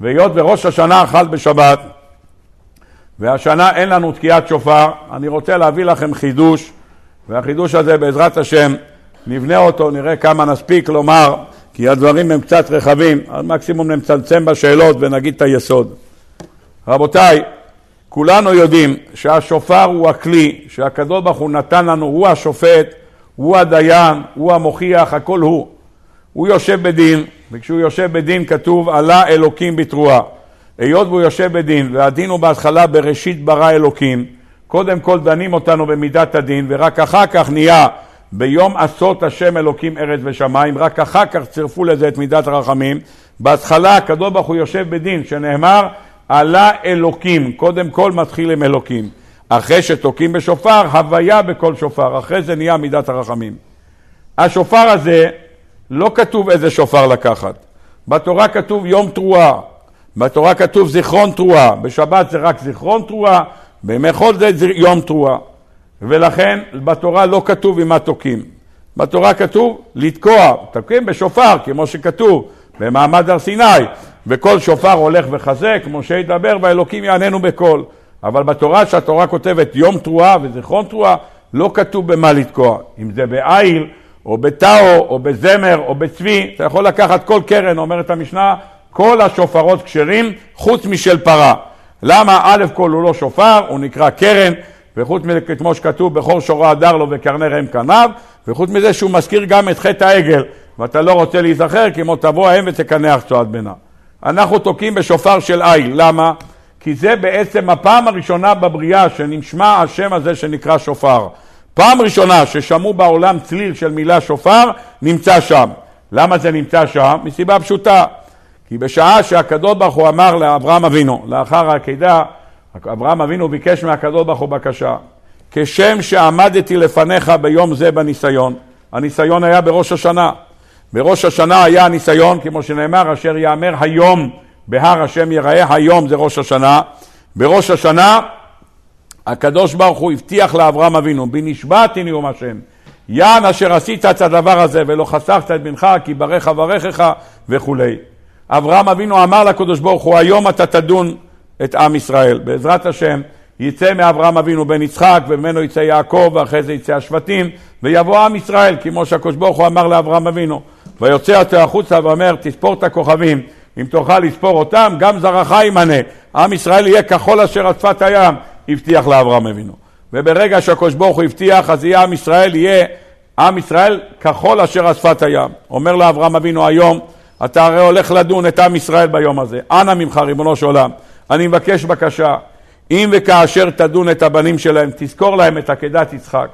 והיות וראש השנה חל בשבת, והשנה אין לנו תקיעת שופר, אני רוצה להביא לכם חידוש, והחידוש הזה בעזרת השם, נבנה אותו, נראה כמה נספיק לומר, כי הדברים הם קצת רחבים, אז מקסימום נצמצם בשאלות ונגיד את היסוד. רבותיי, כולנו יודעים שהשופר הוא הכלי שהקדוש ברוך הוא נתן לנו, הוא השופט, הוא הדיין, הוא המוכיח, הכל הוא. הוא יושב בדין, וכשהוא יושב בדין כתוב עלה אלוקים בתרועה. היות והוא יושב בדין, והדין הוא בהתחלה בראשית ברא אלוקים, קודם כל דנים אותנו במידת הדין, ורק אחר כך נהיה ביום עשות השם אלוקים ארץ ושמיים, רק אחר כך צירפו לזה את מידת הרחמים. בהתחלה הקדוש ברוך הוא יושב בדין, שנאמר עלה אלוקים, קודם כל מתחיל עם אלוקים. אחרי שתוקעים בשופר, הוויה בכל שופר, אחרי זה נהיה מידת הרחמים. השופר הזה, לא כתוב איזה שופר לקחת. בתורה כתוב יום תרועה, בתורה כתוב זיכרון תרועה, בשבת זה רק זיכרון תרועה, בימי חול זה יום תרועה. ולכן בתורה לא כתוב עם מה תוקעים. בתורה כתוב לתקוע, תוקעים בשופר, כמו שכתוב במעמד הר סיני, וכל שופר הולך וחזק, משה ידבר והאלוקים יעננו בקול. אבל בתורה, שהתורה כותבת יום תרועה וזיכרון תרועה, לא כתוב במה לתקוע. אם זה בעיל, או בטאו, או בזמר, או בצבי, אתה יכול לקחת כל קרן, אומרת המשנה, כל השופרות כשרים, חוץ משל פרה. למה? א' כל הוא לא שופר, הוא נקרא קרן, וחוץ מזה, כמו שכתוב, בכור שורו הדר לו וקרני ראם קניו, וחוץ מזה שהוא מזכיר גם את חטא העגל, ואתה לא רוצה להיזכר, כמו תבוא האם ותקנח צועד בינה. אנחנו תוקעים בשופר של איל, למה? כי זה בעצם הפעם הראשונה בבריאה שנשמע השם הזה שנקרא שופר. פעם ראשונה ששמעו בעולם צליל של מילה שופר, נמצא שם. למה זה נמצא שם? מסיבה פשוטה. כי בשעה שהקדוש ברוך הוא אמר לאברהם אבינו, לאחר העקידה, אברהם אבינו ביקש מהקדוש ברוך הוא בקשה, כשם שעמדתי לפניך ביום זה בניסיון, הניסיון היה בראש השנה. בראש השנה היה הניסיון, כמו שנאמר, אשר יאמר היום בהר השם יראה, היום זה ראש השנה. בראש השנה הקדוש ברוך הוא הבטיח לאברהם אבינו, בנשבעתי נאום השם, יען אשר עשית את הדבר הזה ולא חסכת את בנך, כי ברך אברכך וכולי. אברהם אבינו אמר לקדוש ברוך הוא, היום אתה תדון את עם ישראל. בעזרת השם יצא מאברהם אבינו בן יצחק, וממנו יצא יעקב, ואחרי זה יצא השבטים, ויבוא עם ישראל, כמו שהקדוש ברוך הוא אמר לאברהם אבינו. ויוצא אותו החוצה ואומר, תספור את הכוכבים, אם תוכל לספור אותם, גם זרעך ימנה. עם ישראל יהיה כחול אשר על שפת הים, הבטיח לאברהם אבינו. וברגע שהקדוש ברוך הוא הבטיח, אז יהיה עם ישראל, יהיה עם ישראל כחול אשר שפת הים. אומר לאברהם אבינו היום, אתה הרי הולך לדון את עם ישראל ביום הזה. אנא ממך, ריבונו של עולם, אני מבקש בקשה, אם וכאשר תדון את הבנים שלהם, תזכור להם את עקדת יצחק,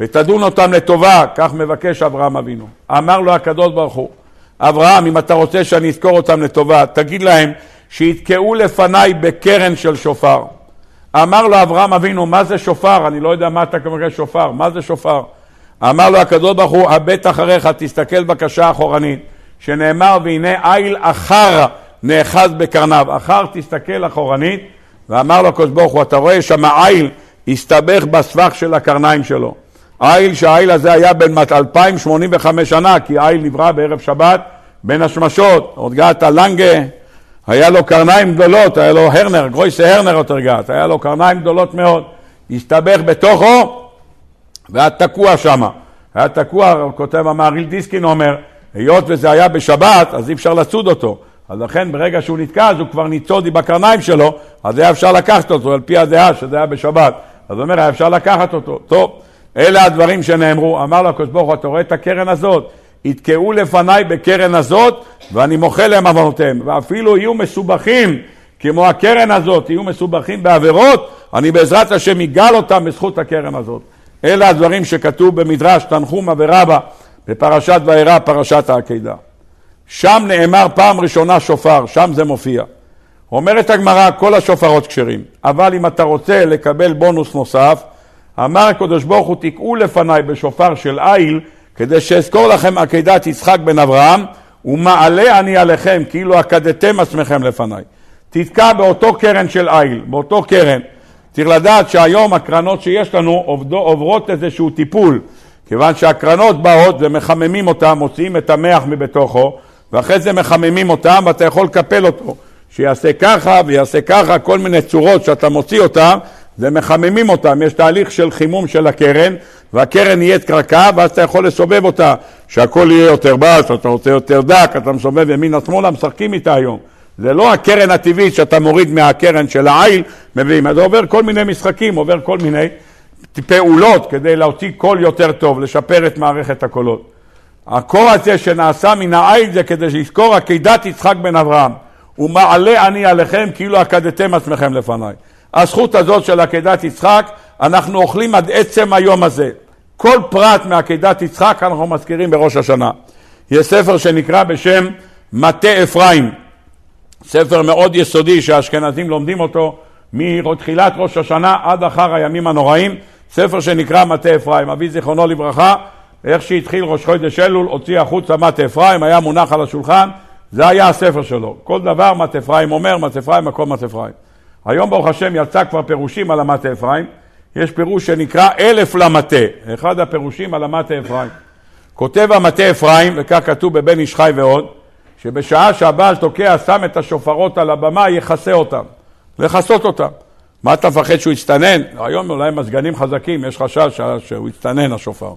ותדון אותם לטובה, כך מבקש אברהם אבינו. אמר לו הקדוש ברוך הוא, אברהם, אם אתה רוצה שאני אזכור אותם לטובה, תגיד להם שיתקעו לפניי בקרן של שופר. אמר לו אברהם אבינו, מה זה שופר? אני לא יודע מה אתה קורא שופר, מה זה שופר? אמר לו הקדוש ברוך הוא, הבט אחריך, תסתכל בקשה אחורנית, שנאמר, והנה איל אחר נאחז בקרניו. אחר תסתכל אחורנית, ואמר לו הקדוש ברוך הוא, אתה רואה שם איל הסתבך בסבך של הקרניים שלו. איל שהאיל הזה היה בן 2,085 שנה, כי איל נברא בערב שבת בין השמשות, עוד געת לנגה, היה לו קרניים גדולות, היה לו הרנר, גרויסה הרנר יותר געת, היה לו קרניים גדולות מאוד, הסתבך בתוכו והיה תקוע שם. היה תקוע, כותב המהריל דיסקין אומר, היות וזה היה בשבת, אז אי אפשר לצוד אותו. אז לכן ברגע שהוא נתקע, אז הוא כבר ניצוד בקרניים שלו, אז היה אפשר לקחת אותו, על פי הדעה שזה היה בשבת. אז הוא אומר, היה אפשר לקחת אותו. טוב, אלה הדברים שנאמרו. אמר לו הקדוש ברוך הוא, אתה רואה את הקרן הזאת? יתקעו לפניי בקרן הזאת, ואני מוחל להם עוונותיהם. ואפילו יהיו מסובכים כמו הקרן הזאת, יהיו מסובכים בעבירות, אני בעזרת השם אגאל אותם בזכות הקרן הזאת. אלה הדברים שכתוב במדרש תנחומה ורבה בפרשת וארא, פרשת העקידה. שם נאמר פעם ראשונה שופר, שם זה מופיע. אומרת הגמרא, כל השופרות כשרים, אבל אם אתה רוצה לקבל בונוס נוסף, אמר הקדוש ברוך הוא, תקעו לפניי בשופר של איל, כדי שאזכור לכם עקדת יצחק בן אברהם, ומעלה אני עליכם, כאילו עקדתם עצמכם לפניי. תתקע באותו קרן של איל, באותו קרן. צריך לדעת שהיום הקרנות שיש לנו עוברות איזשהו טיפול, כיוון שהקרנות באות ומחממים אותן, מוציאים את המח מבתוכו, ואחרי זה מחממים אותם ואתה יכול לקפל אותו. שיעשה ככה ויעשה ככה, כל מיני צורות שאתה מוציא אותם, ומחממים אותם. יש תהליך של חימום של הקרן, והקרן נהיית קרקע, ואז אתה יכול לסובב אותה, שהכל יהיה יותר בס, אתה רוצה יותר דק, אתה מסובב ימינה שמאלה, משחקים איתה היום. זה לא הקרן הטבעית שאתה מוריד מהקרן של העיל, מביאים, זה עובר כל מיני משחקים, עובר כל מיני פעולות כדי להוציא קול יותר טוב, לשפר את מערכת הקולות. הקור הזה שנעשה מן העיל זה כדי שיזכור עקידת יצחק בן אברהם. ומעלה אני עליכם כאילו עקדתם עצמכם לפניי. הזכות הזאת של עקדת יצחק, אנחנו אוכלים עד עצם היום הזה. כל פרט מעקדת יצחק אנחנו מזכירים בראש השנה. יש ספר שנקרא בשם מטה אפרים, ספר מאוד יסודי שהאשכנזים לומדים אותו מתחילת ראש השנה עד אחר הימים הנוראים, ספר שנקרא מטה אפרים. אבי זיכרונו לברכה, איך שהתחיל ראש חודש אלול, הוציא החוצה מטה אפרים, היה מונח על השולחן, זה היה הספר שלו. כל דבר מטה אפרים אומר, מטה אפרים, הכל מטה אפרים. היום ברוך השם יצא כבר פירושים על המטה אפרים, יש פירוש שנקרא אלף למטה, אחד הפירושים על המטה אפרים. כותב המטה אפרים, וכך כתוב בבן איש חי ועוד, שבשעה שהבעל תוקע שם את השופרות על הבמה, יכסה אותם, לכסות אותם. מה אתה מפחד שהוא יצטנן? היום אולי מזגנים חזקים, יש חשש שהוא יצטנן השופר.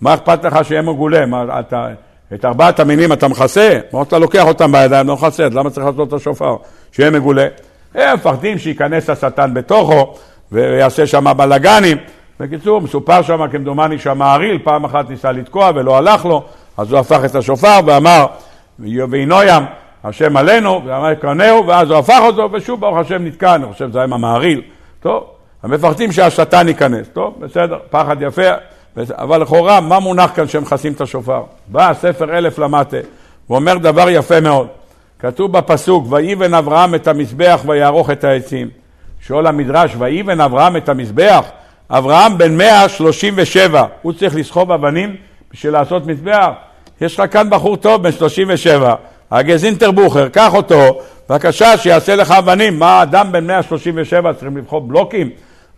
מה אכפת לך שיהיה מגולה? מה, אתה, את ארבעת המינים אתה מכסה? מה אתה לוקח אותם בידיים, לא מכסה, אז למה צריך לעשות את השופר? שיהיה מגולה. הם מפחדים שייכנס השטן בתוכו ויעשה שם בלאגנים. בקיצור, מסופר שם כמדומני שהמעריל פעם אחת ניסה לתקוע ולא הלך לו, אז הוא הפך את השופר ואמר, וינוים השם עלינו, ואמר יקרנהו, ואז הוא הפך אותו, ושוב ברוך השם נתקע, אני חושב שזה היה עם המעריל. טוב, המפחדים שהשטן ייכנס. טוב, בסדר, פחד יפה, אבל לכאורה, מה מונח כאן שמכסים את השופר? בא הספר אלף למטה, ואומר דבר יפה מאוד. כתוב בפסוק, ויבן אברהם את המזבח ויערוך את העצים. שואל המדרש, ויבן אברהם את המזבח? אברהם בן 137, הוא צריך לסחוב אבנים בשביל לעשות מזבח? יש לך כאן בחור טוב בן 37, הגזינטר בוכר, קח אותו, בבקשה שיעשה לך אבנים. מה אדם בן 137 צריכים לבחור בלוקים?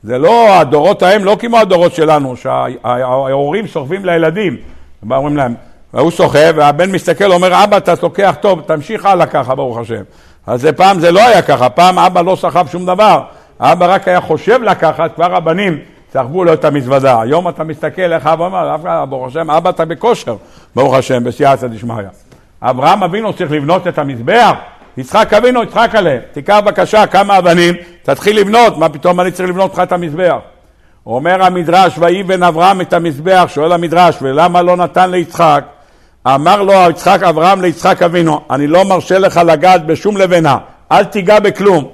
זה לא, הדורות ההם לא כמו הדורות שלנו, שההורים סוחבים לילדים. אומרים להם, והוא סוחב, והבן מסתכל, אומר, אבא, אתה לוקח טוב, תמשיך הלאה ככה, ברוך השם. אז זה פעם זה לא היה ככה, פעם אבא לא סחב שום דבר. אבא רק היה חושב לקחת, כבר הבנים סחבו לו את המזוודה. היום אתה מסתכל, איך אבא אומר, ברוך השם, אבא אתה בכושר, ברוך השם, בסייעתא דשמיא. אברהם אבינו צריך לבנות את המזבח, יצחק אבינו יצחק עליהם. תיקח בבקשה כמה אבנים, תתחיל לבנות, מה פתאום אני צריך לבנות לך את המזבח? אומר המדרש, ויבן אברהם את המזבח, שואל המדרש, ולמה לא נתן ליצחק? אמר לו יצחק אברהם ליצחק אבינו, אני לא מרשה לך לגעת בשום לבנה, אל תיגע בכלום.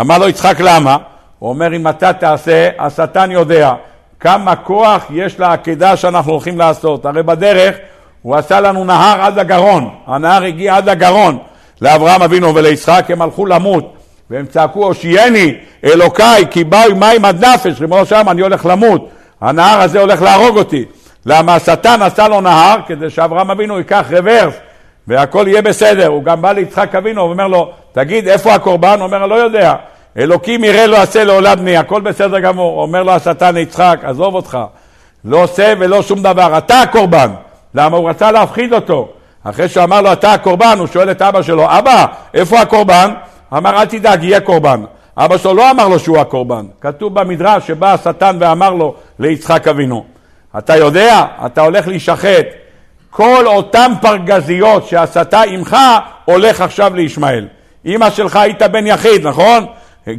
אמר לו יצחק למה? הוא אומר אם אתה תעשה, השטן יודע כמה כוח יש לעקדה שאנחנו הולכים לעשות. הרי בדרך הוא עשה לנו נהר עד הגרון, הנהר הגיע עד הגרון לאברהם אבינו וליצחק, הם הלכו למות והם צעקו הושיעני אלוקיי כי באו מים עד נפש, ריבונו שם אני הולך למות, הנהר הזה הולך להרוג אותי. למה השטן עשה לו נהר כדי שאברהם אבינו ייקח רוורס והכל יהיה בסדר. הוא גם בא ליצחק אבינו ואומר לו, תגיד, איפה הקורבן? הוא אומר, לא יודע. אלוקים יראה לא עשה לעולם בני, הכל בסדר גמור. אומר לו השטן ליצחק, עזוב אותך, לא עושה ולא שום דבר, אתה הקורבן. למה? הוא רצה להפחיד אותו. אחרי שאמר לו, אתה הקורבן, הוא שואל את אבא שלו, אבא, איפה הקורבן? אמר, אל תדאג, יהיה קורבן. אבא שלו לא אמר לו שהוא הקורבן. כתוב במדרש שבא השטן ואמר לו ליצחק אבינו, אתה יודע, אתה הולך להישחט. כל אותן פרגזיות שעשתה עמך, הולך עכשיו לישמעאל. אמא שלך היית בן יחיד, נכון?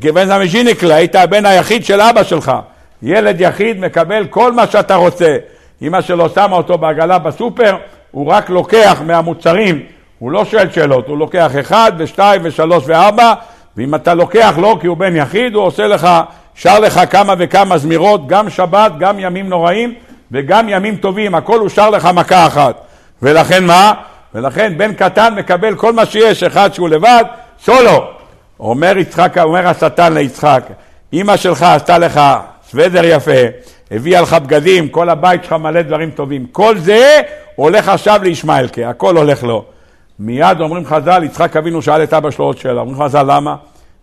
כבן המז'יניקלה, היית הבן היחיד של אבא שלך. ילד יחיד מקבל כל מה שאתה רוצה. אמא שלו שמה אותו בעגלה בסופר, הוא רק לוקח מהמוצרים, הוא לא שואל שאלות, הוא לוקח אחד ושתיים ושלוש וארבע, ואם אתה לוקח לו כי הוא בן יחיד, הוא עושה לך, שר לך כמה וכמה זמירות, גם שבת, גם ימים נוראים, וגם ימים טובים, הכל אושר לך מכה אחת. ולכן מה? ולכן בן קטן מקבל כל מה שיש, אחד שהוא לבד, סולו. אומר יצחק, אומר השטן ליצחק, אמא שלך עשתה לך סוודר יפה, הביאה לך בגדים, כל הבית שלך מלא דברים טובים. כל זה הולך עכשיו לישמעאלקה, הכל הולך לו. מיד אומרים חז"ל, יצחק אבינו שאל את אבא שלו עוד שאלה, אומרים חז"ל למה?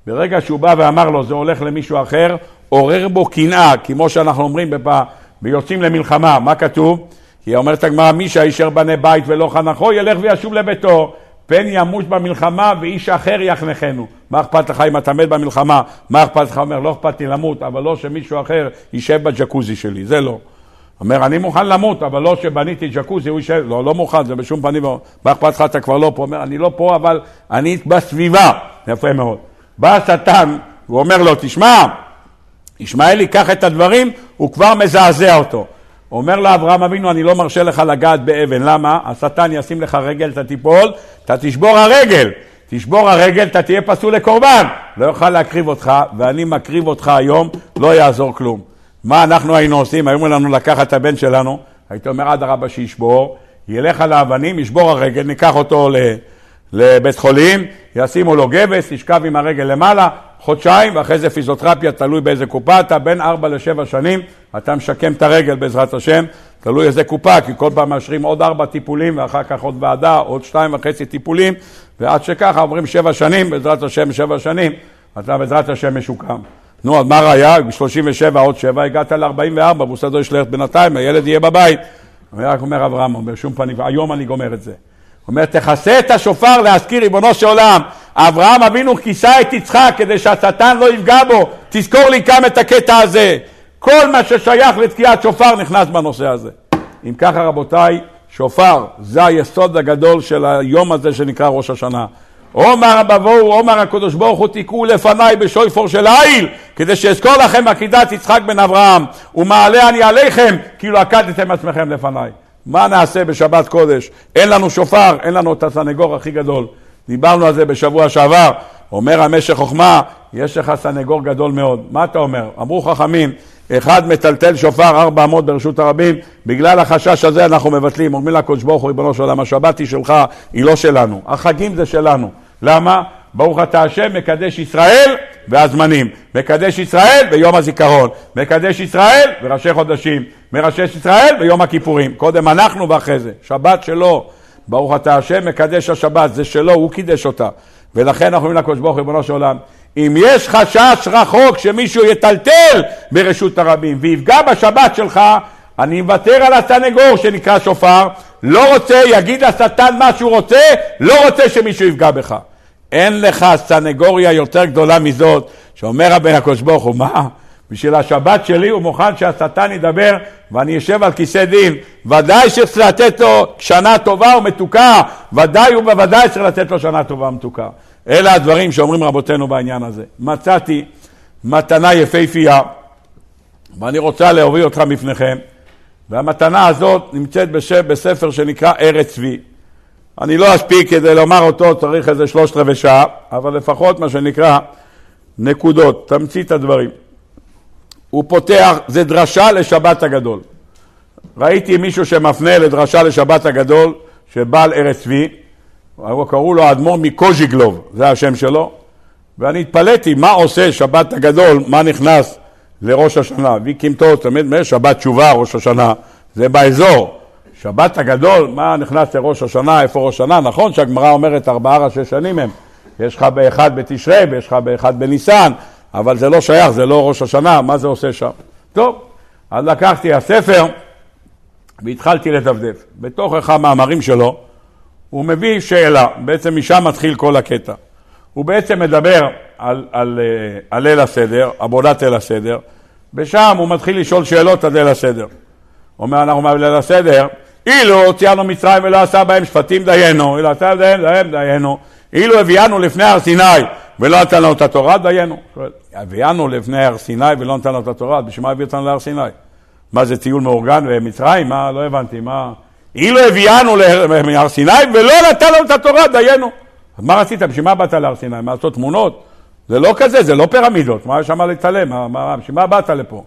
ברגע שהוא בא ואמר לו זה הולך למישהו אחר, עורר בו קנאה, כמו שאנחנו אומרים בפעם. ויוצאים למלחמה, מה כתוב? היא אומרת הגמרא, מי שהישר בנה בית ולא חנכו, ילך וישוב לביתו. פן ימות במלחמה ואיש אחר יחנכנו. מה אכפת לך אם אתה מת במלחמה? מה אכפת לך? אומר, לא אכפת לי למות, אבל לא שמישהו אחר יישב בג'קוזי שלי, זה לא. אומר, אני מוכן למות, אבל לא שבניתי ג'קוזי, הוא יישב, לא, לא מוכן, זה בשום פנים. מה אכפת לך, אתה כבר לא פה? אומר, אני לא פה, אבל אני בסביבה. יפה מאוד. בא השטן, הוא אומר לו, תשמע, ישמעאל ייקח את הדברים, הוא כבר מזעזע אותו. אומר לאברהם אבינו, אני לא מרשה לך לגעת באבן. למה? השטן ישים לך רגל, אתה תיפול, אתה תשבור הרגל. תשבור הרגל, אתה תהיה פסול לקורבן. לא יוכל להקריב אותך, ואני מקריב אותך היום, לא יעזור כלום. מה אנחנו היינו עושים? היו לנו לקחת את הבן שלנו, היית אומר, אדרבה שישבור, ילך על האבנים, ישבור הרגל, ניקח אותו לבית חולים, ישימו לו גבס, ישכב עם הרגל למעלה, חודשיים, ואחרי זה פיזיותרפיה, תלוי באיזה קופה אתה, בין ארבע לשבע שנים, אתה משקם את הרגל בעזרת השם, תלוי איזה קופה, כי כל פעם מאשרים עוד ארבע טיפולים, ואחר כך עוד ועדה, עוד שתיים וחצי טיפולים, ועד שככה אומרים שבע שנים, בעזרת השם שבע שנים, אתה בעזרת השם משוקם. נו, אז מה ראיה? ב-37 עוד שבע, הגעת ל-44, מוסדו ישלח בינתיים, הילד יהיה בבית. רק אומר אברהם, בשום פנים, היום אני גומר את זה. אומר, תכסה את השופר להזכיר ריבונו של עולם. אברהם אבינו כיסה את יצחק כדי שהשטן לא יפגע בו. תזכור לי גם את הקטע הזה. כל מה ששייך לתקיעת שופר נכנס בנושא הזה. אם ככה רבותיי, שופר זה היסוד הגדול של היום הזה שנקרא ראש השנה. עומר בבואו, עומר הקדוש ברוך הוא תקעו לפניי בשויפור של העיל כדי שאזכור לכם עקידת יצחק בן אברהם ומעלה אני עליכם כאילו עקדתם עצמכם לפניי. מה נעשה בשבת קודש? אין לנו שופר, אין לנו את הסנגור הכי גדול. דיברנו על זה בשבוע שעבר. אומר המשך חוכמה, יש לך סנגור גדול מאוד. מה אתה אומר? אמרו חכמים, אחד מטלטל שופר ארבע אמות ברשות הרבים, בגלל החשש הזה אנחנו מבטלים. אומרים לקדוש ברוך הוא, ריבונו של עולם, השבת היא שלך, היא לא שלנו. החגים זה שלנו. למה? ברוך אתה השם, מקדש ישראל והזמנים. מקדש ישראל ביום הזיכרון. מקדש ישראל וראשי חודשים. מראשי ישראל ביום הכיפורים. קודם אנחנו ואחרי זה. שבת שלו. ברוך אתה השם, מקדש השבת. זה שלו, הוא קידש אותה. ולכן אנחנו אומרים לקדוש ברוך הוא, ריבונו של עולם, אם יש חשש רחוק שמישהו יטלטל ברשות הרבים ויפגע בשבת שלך, אני מוותר על הסנגור שנקרא שופר, לא רוצה, יגיד השטן מה שהוא רוצה, לא רוצה שמישהו יפגע בך. אין לך סנגוריה יותר גדולה מזאת, שאומר הבן הקדוש ברוך הוא, מה? בשביל השבת שלי הוא מוכן שהשטן ידבר ואני אשב על כיסא דין. ודאי שצריך לתת לו שנה טובה ומתוקה, ודאי ובוודאי צריך לתת לו שנה טובה ומתוקה. אלה הדברים שאומרים רבותינו בעניין הזה. מצאתי מתנה יפהפייה, ואני רוצה להוביל אותך בפניכם. והמתנה הזאת נמצאת בשם, בספר שנקרא ארץ צבי. אני לא אספיק כדי לומר אותו, צריך איזה שלושת רבעי שעה, אבל לפחות מה שנקרא נקודות, תמצית הדברים. הוא פותח, זה דרשה לשבת הגדול. ראיתי מישהו שמפנה לדרשה לשבת הגדול של בעל ארץ צבי, קראו לו האדמו"ר מקוז'יגלוב, זה השם שלו, ואני התפלאתי מה עושה שבת הגדול, מה נכנס לראש השנה. ויקימתו, תמיד שבת תשובה, ראש השנה, זה באזור. שבת הגדול, מה נכנס לראש השנה, איפה ראש השנה? נכון שהגמרא אומרת ארבעה ראשי שנים הם. יש לך באחד בתשרי ויש לך באחד בניסן, אבל זה לא שייך, זה לא ראש השנה, מה זה עושה שם? טוב, אז לקחתי הספר והתחלתי לדפדף. בתוך אחד המאמרים שלו הוא מביא שאלה, בעצם משם מתחיל כל הקטע. הוא בעצם מדבר על, על, אה, על ליל הסדר, עבודת ליל הסדר, ושם הוא מתחיל לשאול שאלות על ליל הסדר. אומר, אנחנו בליל הסדר, אילו הוציאנו מצרים ולא עשה בהם שפטים דיינו, אילו עשה בהם דיינו, אילו הביאנו לפני הר סיני ולא נתן לנו את התורה, דיינו. הביאנו לפני הר סיני ולא נתן לנו את התורה, בשביל מה הביא אותנו להר סיני? מה זה טיול מאורגן במצרים? מה? לא הבנתי, מה... אילו הביאנו להר סיני ולא נתן לנו את התורה, דיינו. אז מה רצית? בשביל מה באת להר סיני? מה לעשות תמונות? זה לא כזה, זה לא פירמידות, מה יש שם לצלם? בשביל מה באת לפה?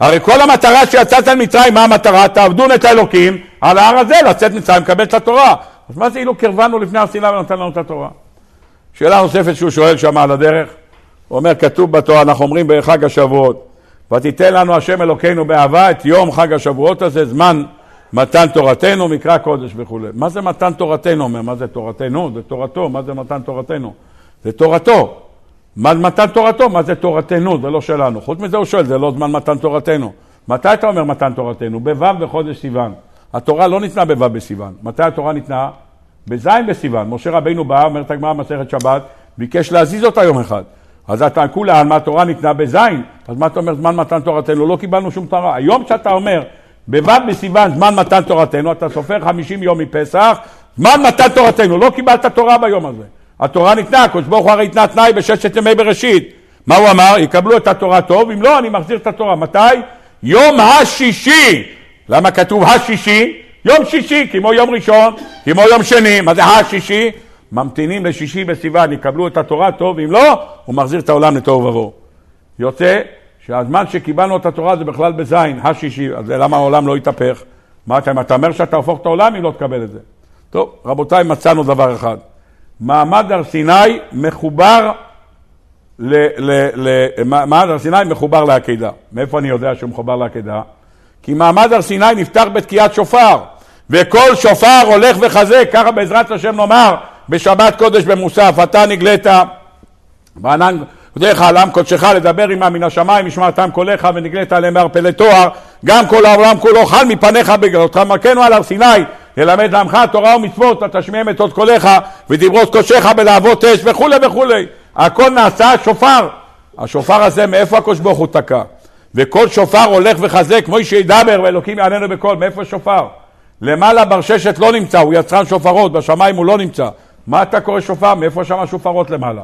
הרי כל המטרה שיצאת ממצרים, מה המטרה? תעבדון את האלוקים על ההר הזה, לצאת ממצרים, לקבל את התורה. אז מה זה אילו קרבנו לפני הר סיני ונתן לנו את התורה? שאלה נוספת שהוא שואל שם על הדרך, הוא אומר, כתוב בתורה, אנחנו אומרים בחג השבועות, ותיתן לנו השם אלוקינו באהבה את יום חג השבועות הזה, זמן מתן תורתנו, מקרא קודש וכולי. מה זה מתן תורתנו? אומר, מה זה תורתנו? זה תורתו, מה זה מתן תורתנו? זה תורתו. מה מתן תורתו? מה זה תורתנו? זה לא שלנו. חוץ מזה הוא שואל, זה לא זמן מתן תורתנו. מתי אתה אומר מתן תורתנו? בו' בחודש סיוון. התורה לא ניתנה בו' בסיוון. מתי התורה ניתנה? בז' בסיוון. משה רבינו בא, אומרת הגמרא מסכת שבת, ביקש להזיז אותה יום אחד. אז אתה כולה, מה התורה ניתנה בז', אז מה אתה אומר זמן מתן תורתנו? לא קיבלנו שום תורה. היום שאתה אומר בו' בסיוון זמן מתן תורתנו, אתה סופר 50 יום מפסח, זמן מתן תורתנו, לא קיבלת תורה ביום הזה. התורה ניתנה, הקדוש ברוך הוא הרי התנה תנאי בששת ימי בראשית. מה הוא אמר? יקבלו את התורה טוב, אם לא, אני מחזיר את התורה. מתי? יום השישי. למה כתוב השישי? יום שישי, כמו יום ראשון, כמו יום שני. מה זה השישי? ממתינים לשישי בסיוון, יקבלו את התורה טוב, אם לא, הוא מחזיר את העולם לתוהו ובוהו. יוצא שהזמן שקיבלנו את התורה זה בכלל בזין, השישי, אז למה העולם לא יתהפך? מה אתה, אתה אומר שאתה הופך את העולם אם לא תקבל את זה? טוב, רבותיי, מצאנו דבר אחד. מעמד הר סיני מחובר ל, ל, ל, מעמד הר סיני מחובר לעקידה. מאיפה אני יודע שהוא מחובר לעקידה? כי מעמד הר סיני נפתח בתקיעת שופר, וכל שופר הולך וחזק, ככה בעזרת השם נאמר בשבת קודש במוסף, אתה נגלית וענן בדרך העולם קודשך לדבר עמה מן השמיים, ישמע טעם קולך ונגלית עליהם מערפלי תואר, גם כל העולם כולו חל מפניך בגללותך מלכנו על הר סיני, ללמד לעמך תורה ומצוות, תשמיעם את עוד קולך ודברות קודשך בלהבות אש וכולי וכולי. הכל נעשה שופר. השופר הזה, מאיפה הקדוש ברוך הוא תקע? וכל שופר הולך וחזק, כמו איש שידבר ואלוקים יעננו בקול, מאיפה שופר? למעלה ברששת לא נמצא, הוא יצרן שופרות, בשמיים הוא לא נמצא. מה אתה קורא שופר? מאיפה שם השופרות למעלה?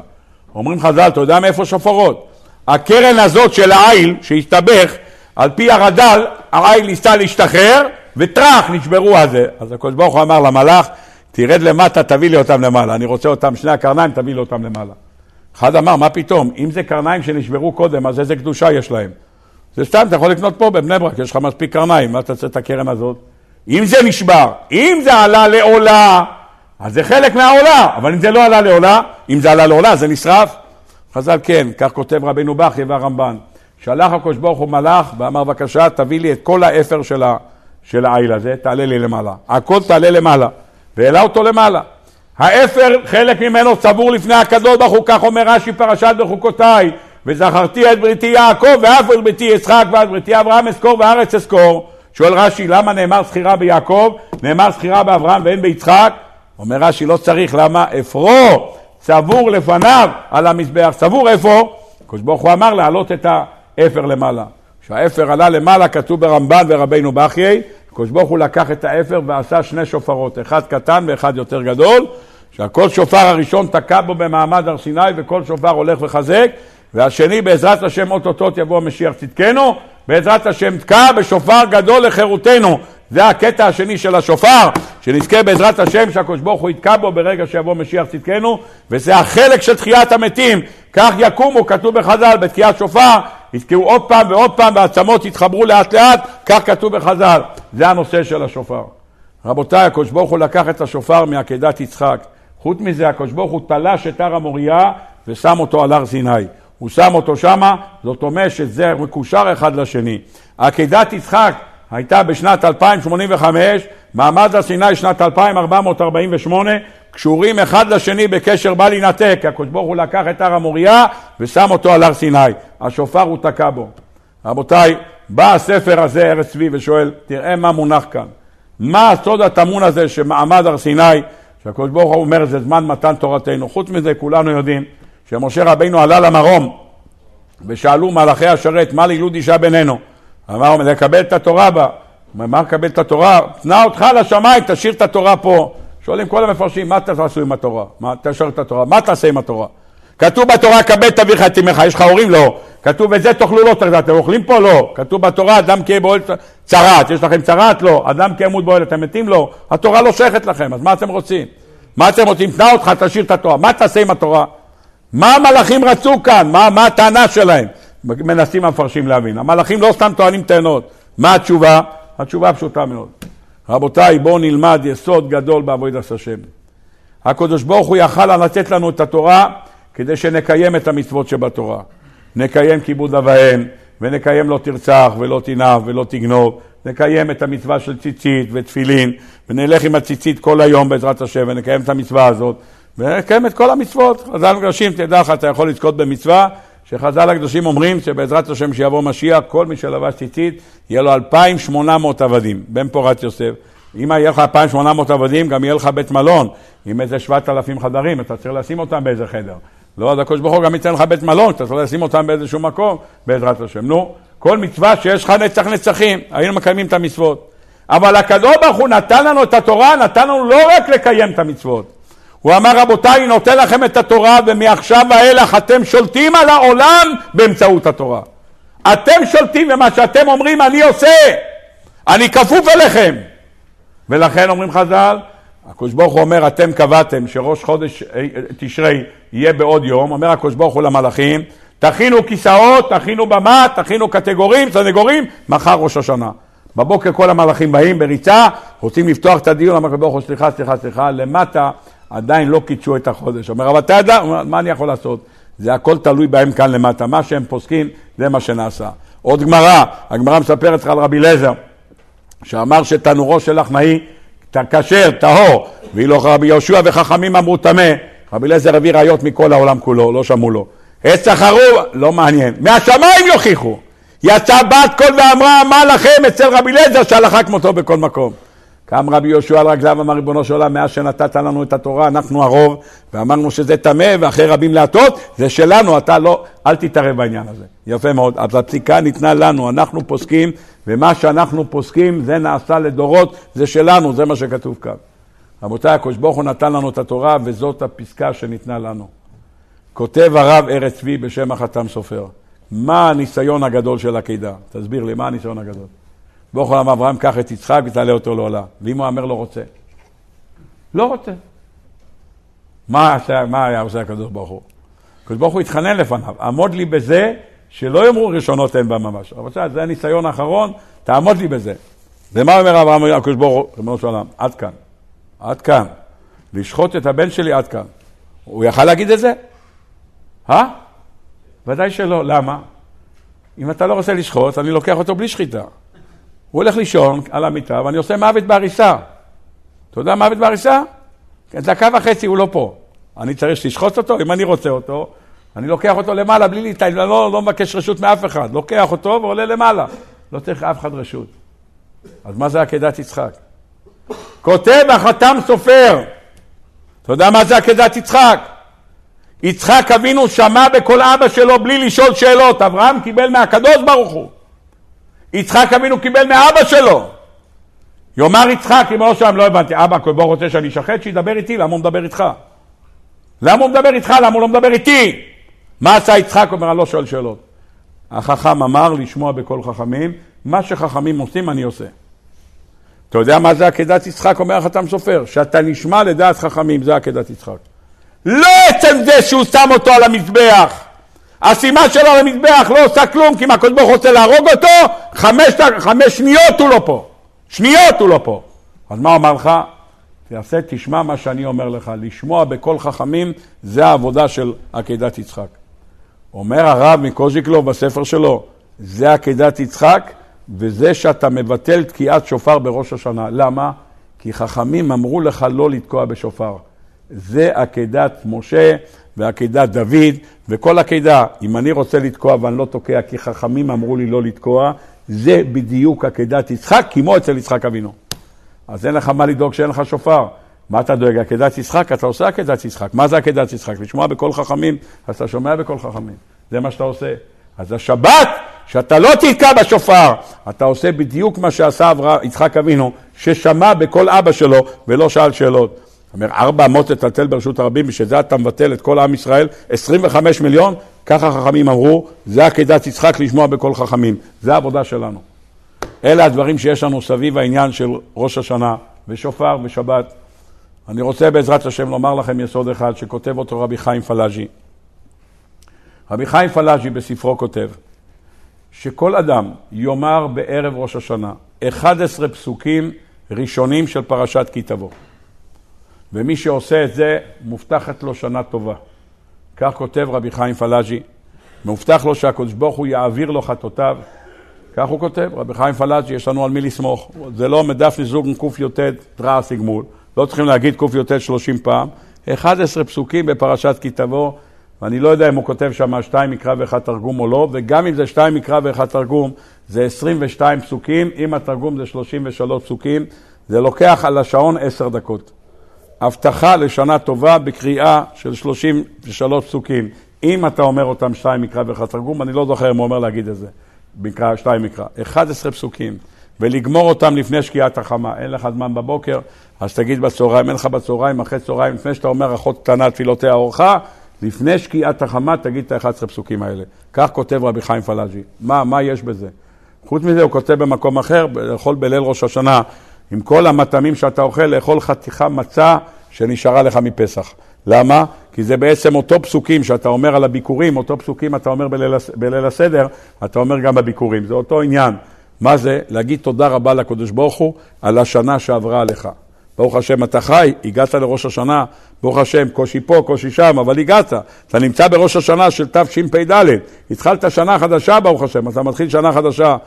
אומרים חז"ל, אתה יודע מאיפה שופרות? הקרן הזאת של העיל, שהסתבך, על פי הרד"ל, העיל ניסה להשתחרר, וטראח, נשברו על זה. אז הקדוש ברוך הוא אמר למלאך, תרד למטה, תביא לי אותם למעלה. אני רוצה אותם, שני הקרניים, תביא לי אותם למעלה. אחד אמר, מה פתאום, אם זה קרניים שנשברו קודם, אז איזה קדושה יש להם? זה סתם, אתה יכול לקנות פה בבני ברק, יש לך מספיק קרניים, מה אתה רוצה את הקרן הזאת? אם זה נשבר, אם זה עלה לעולה, אז זה חלק מהעולה, אבל אם זה לא עלה לעולה, אם זה עלה לעולה, זה נשרף. חז"ל כן, כך כותב רבנו בכי והרמב"ן. שלח הקדוש ברוך הוא מלאך ואמר בבקשה תביא לי את כל האפר של, ה, של העיל הזה, תעלה לי למעלה. הכל תעלה למעלה. והעלה אותו למעלה. האפר, חלק ממנו צבור לפני הקדוש ברוך הוא, כך אומר רש"י פרשת בחוקותיי, וזכרתי את בריתי יעקב ואף את בריתי יצחק ואת בריתי אברהם אזכור וארץ אזכור. שואל רש"י, למה נאמר זכירה ביעקב, נאמר זכירה באברהם ואין ביצחק? אומר רש"י, לא צריך, למה? אפרו צבור לפניו על המזבח. צבור איפה? הקדוש ברוך הוא אמר להעלות את האפר למעלה. כשהאפר עלה למעלה, כתוב ברמב"ן ורבינו בחיי, הקדוש ברוך הוא לקח את האפר ועשה שני שופרות, אחד קטן ואחד יותר גדול, שהכל שופר הראשון תקע בו במעמד הר סיני וכל שופר הולך וחזק, והשני בעזרת השם אוטוטוט יבוא משיח צדקנו, בעזרת השם תקע בשופר גדול לחירותנו. זה הקטע השני של השופר, שנזכה בעזרת השם שהקדוש ברוך הוא יתקע בו ברגע שיבוא משיח צדקנו, וזה החלק של תחיית המתים. כך יקומו, כתוב בחז"ל, בתקיעת שופר, יתקעו עוד פעם ועוד פעם, והעצמות יתחברו לאט לאט, כך כתוב בחז"ל. זה הנושא של השופר. רבותיי, הקדוש ברוך הוא לקח את השופר מעקדת יצחק. חוץ מזה, הקדוש ברוך הוא תלש את הר המוריה ושם אותו על הר סיני. הוא שם אותו שמה, זאת אומרת שזה מקושר אחד לשני. עקדת יצחק הייתה בשנת 2085, מעמד הר סיני שנת 2448, קשורים אחד לשני בקשר בל יינתק, כי הקדוש ברוך הוא לקח את הר המוריה ושם אותו על הר סיני. השופר הוא תקע בו. רבותיי, בא הספר הזה, ארץ צבי, ושואל, תראה מה מונח כאן. מה הסוד הטמון הזה שמעמד הר סיני, שהקדוש ברוך הוא אומר, זה זמן מתן תורתנו. חוץ מזה, כולנו יודעים שמשה רבינו עלה למרום ושאלו מלאכי השרת, מה לילוד אישה בינינו? אמר, לקבל את התורה בה. מה לקבל את התורה? תנע אותך לשמיים, תשאיר את התורה פה. שואלים כל המפרשים, מה תעשו עם התורה? מה, תשאיר את התורה. מה תעשה עם התורה? כתוב בתורה, כבד את אביך את אמך, יש לך הורים? לא. כתוב, וזה תאכלו לא תרדת, אתם אוכלים פה? לא. כתוב בתורה, אדם כהיה באוהל צרת, יש לכם צרת? לא. אדם כהיה ימות באוהל, אתם מתים? לא. התורה לא שייכת לכם, אז מה אתם רוצים? מה אתם רוצים? תנע אותך, תשאיר את התורה. מה תעשה עם התורה? מה המלאכים רצו כאן? מה, מה הטענה שלהם? מנסים המפרשים להבין. המלאכים לא סתם טוענים טענות. מה התשובה? התשובה פשוטה מאוד. רבותיי, בואו נלמד יסוד גדול בעבודת השם. הקדוש ברוך הוא יכל לתת לנו את התורה כדי שנקיים את המצוות שבתורה. נקיים כיבוד אב ואם, ונקיים לא תרצח ולא תנאף ולא תגנוב, נקיים את המצווה של ציצית ותפילין, ונלך עם הציצית כל היום בעזרת השם, ונקיים את המצווה הזאת, ונקיים את כל המצוות. חז"ל הקדושים, תדע לך, אתה יכול לזכות במצווה, שחז"ל הקדושים אומרים שבעזרת השם שיבוא משיח, כל מי שלבש ציצית, יהיה לו 2,800 עבדים, בן פורת יוסף. אם יהיה לך 2,800 עבדים, גם יהיה לך בית מלון, עם איזה 7,000 חדרים, אתה צריך לשים אותם באיזה חדר. לא, אז הקדוש ברוך הוא גם ייתן לך בית מלון, אתה צריך לשים אותם באיזשהו מקום, בעזרת השם. נו, כל מצווה שיש לך נצח נצחים, היינו מקיימים את המצוות. אבל הקדוש ברוך הוא נתן לנו את התורה, נתן לנו לא רק לקיים את המצוות. הוא אמר, רבותיי, אני נותן לכם את התורה, ומעכשיו ואילך אתם שולטים על העולם באמצעות התורה. אתם שולטים, ומה שאתם אומרים אני עושה. אני כפוף אליכם. ולכן אומרים חז"ל, הקדוש ברוך הוא אומר, אתם קבעתם שראש חודש אה, תשרי יהיה בעוד יום, אומר הקדוש ברוך הוא למלאכים, תכינו כיסאות, תכינו במה, תכינו קטגורים, סנגורים, מחר ראש השנה. בבוקר כל המלאכים באים בריצה, רוצים לפתוח את הדיון, אומר הקדוש ברוך הוא, סליחה, סליחה, סליחה, למטה עדיין לא קידשו את החודש. אומר, אבל אתה יודע, מה אני יכול לעשות? זה הכל תלוי בהם כאן למטה. מה שהם פוסקים, זה מה שנעשה. עוד גמרא, הגמרא מספרת לך על רבי אליעזר, שאמר שתנורו של לחנאי כשר, טהור, ואילו רבי יהושע וחכמים אמרו טמא, רבי אליעזר הביא ראיות מכל העולם כולו, לא שמעו לו. עץ החרוב, לא מעניין. מהשמיים יוכיחו. יצא בת קול ואמרה, מה לכם אצל רבי אליעזר שהלכה כמותו בכל מקום. קם רבי יהושע על רגליו, אמר ריבונו של עולם, מאז שנתת לנו את התורה, אנחנו הרוב, ואמרנו שזה טמא, ואחרי רבים להטות, זה שלנו, אתה לא, אל תתערב בעניין הזה. יפה מאוד. אז הפסיקה ניתנה לנו, אנחנו פוסקים, ומה שאנחנו פוסקים, זה נעשה לדורות, זה שלנו, זה מה שכתוב כאן. רבותיי, הקדוש ברוך הוא נתן לנו את התורה, וזאת הפסקה שניתנה לנו. כותב הרב ארץ צבי בשם החתם סופר, מה הניסיון הגדול של הקידה? תסביר לי, מה הניסיון הגדול? ברוך אמר, אברהם, קח את יצחק ותעלה אותו לעולה. ואם הוא אומר לא רוצה? לא רוצה. מה, מה היה עושה הקדוש ברוך הוא? הקדוש ברוך הוא התחנן לפניו, עמוד לי בזה שלא יאמרו ראשונות הן בה ממש. רבותיי, זה הניסיון האחרון, תעמוד לי בזה. ומה אומר אברהם הקדוש ברוך הוא, ריבונו של עולם? עד כאן. עד כאן. לשחוט את הבן שלי עד כאן. הוא יכל להגיד את זה? אה? ודאי שלא. למה? אם אתה לא רוצה לשחוט, אני לוקח אותו בלי שחיטה. הוא הולך לישון על המיטה ואני עושה מוות בעריסה. אתה יודע מוות בעריסה? דקה וחצי הוא לא פה. אני צריך שתשחוט אותו, אם אני רוצה אותו, אני לוקח אותו למעלה בלי להתאי, אני לא, לא מבקש רשות מאף אחד. לוקח אותו ועולה למעלה. לא צריך אף אחד רשות. אז מה זה עקדת יצחק? כותב החתם סופר. אתה יודע מה זה עקדת יצחק? יצחק אבינו שמע בקול אבא שלו בלי לשאול שאלות. אברהם קיבל מהקדוש ברוך הוא. יצחק אבינו קיבל מאבא שלו. יאמר יצחק, אם לא שם, לא הבנתי, אבא, בוא רוצה שאני אשחט? שידבר איתי, למה הוא מדבר איתך? למה הוא מדבר איתך? למה הוא לא מדבר איתי? מה עשה יצחק? אומר, אני לא שואל שאלות. החכם אמר לשמוע בכל חכמים, מה שחכמים עושים אני עושה. אתה יודע מה זה עקדת יצחק, אומר החתם סופר? שאתה נשמע לדעת חכמים, זה עקדת יצחק. לא עצם זה שהוא שם אותו על המזבח. הסימן שלו על המזבח לא עושה כלום, כי אם הקדוש ברוך רוצה להרוג אותו, חמש, חמש שניות הוא לא פה. שניות הוא לא פה. אז מה אומר לך? תעשה, תשמע מה שאני אומר לך. לשמוע בקול חכמים, זה העבודה של עקדת יצחק. אומר הרב מקוז'יקלו בספר שלו, זה עקדת יצחק, וזה שאתה מבטל תקיעת שופר בראש השנה. למה? כי חכמים אמרו לך לא לתקוע בשופר. זה עקדת משה ועקדת דוד וכל עקדה. אם אני רוצה לתקוע ואני לא תוקע כי חכמים אמרו לי לא לתקוע, זה בדיוק עקדת יצחק, כמו אצל יצחק אבינו. אז אין לך מה לדאוג שאין לך שופר. מה אתה דואג? עקדת יצחק? אתה עושה עקדת יצחק. מה זה עקדת יצחק? לשמוע בקול חכמים, אז אתה שומע בקול חכמים. זה מה שאתה עושה. אז השבת, שאתה לא תתקע בשופר, אתה עושה בדיוק מה שעשה יצחק אבינו, ששמע בקול אבא שלו ולא שאל שאלות. אומר, ארבע אמות תטלטל ברשות הרבים, בשביל זה אתה מבטל את כל עם ישראל, 25 מיליון, ככה חכמים אמרו, זה עקדת יצחק לשמוע בקול חכמים, זה העבודה שלנו. אלה הדברים שיש לנו סביב העניין של ראש השנה, ושופר ושבת. אני רוצה בעזרת השם לומר לכם יסוד אחד שכותב אותו רבי חיים פלאז'י. רבי חיים פלאז'י בספרו כותב שכל אדם יאמר בערב ראש השנה 11 פסוקים ראשונים של פרשת כי תבוא. ומי שעושה את זה, מובטחת לו שנה טובה. כך כותב רבי חיים פלאז'י, מובטח לו שהקדוש ברוך הוא יעביר לו חטאותיו. כך הוא כותב, רבי חיים פלאג'י, יש לנו על מי לסמוך. זה לא מדף לזוג עם קי"ט תרא סיגמול, לא צריכים להגיד קי"ט 30 פעם. 11 פסוקים בפרשת כי תבוא, ואני לא יודע אם הוא כותב שם שתיים מקרא ואחד תרגום או לא, וגם אם זה שתיים מקרא ואחד תרגום, זה 22 פסוקים, אם התרגום זה 33 פסוקים, זה לוקח על השעון 10 דקות. הבטחה לשנה טובה בקריאה של 33 פסוקים. אם אתה אומר אותם שתיים מקרא ואחד תרגום, אני לא זוכר אם הוא אומר להגיד את זה. מקרא, שתיים מקרא. 11 פסוקים. ולגמור אותם לפני שקיעת החמה. אין לך זמן בבוקר, אז תגיד בצהריים, אין לך בצהריים, אחרי צהריים, לפני שאתה אומר אחות קטנה תפילותיה אורחה, לפני שקיעת החמה תגיד את ה-11 פסוקים האלה. כך כותב רבי חיים פלאג'י. מה, מה יש בזה? חוץ מזה הוא כותב במקום אחר, לאכול בליל ראש השנה, עם כל המטעמים שאתה אוכל, לאכול חתיכה מצה שנשארה לך מפסח. למה? כי זה בעצם אותו פסוקים שאתה אומר על הביקורים, אותו פסוקים אתה אומר בליל, בליל הסדר, אתה אומר גם בביקורים. זה אותו עניין. מה זה? להגיד תודה רבה לקדוש ברוך הוא על השנה שעברה עליך. ברוך השם, אתה חי, הגעת לראש השנה, ברוך השם, קושי פה, קושי שם, אבל הגעת. אתה נמצא בראש השנה של תשפ"ד, התחלת שנה חדשה, ברוך השם, אתה מתחיל שנה חדשה.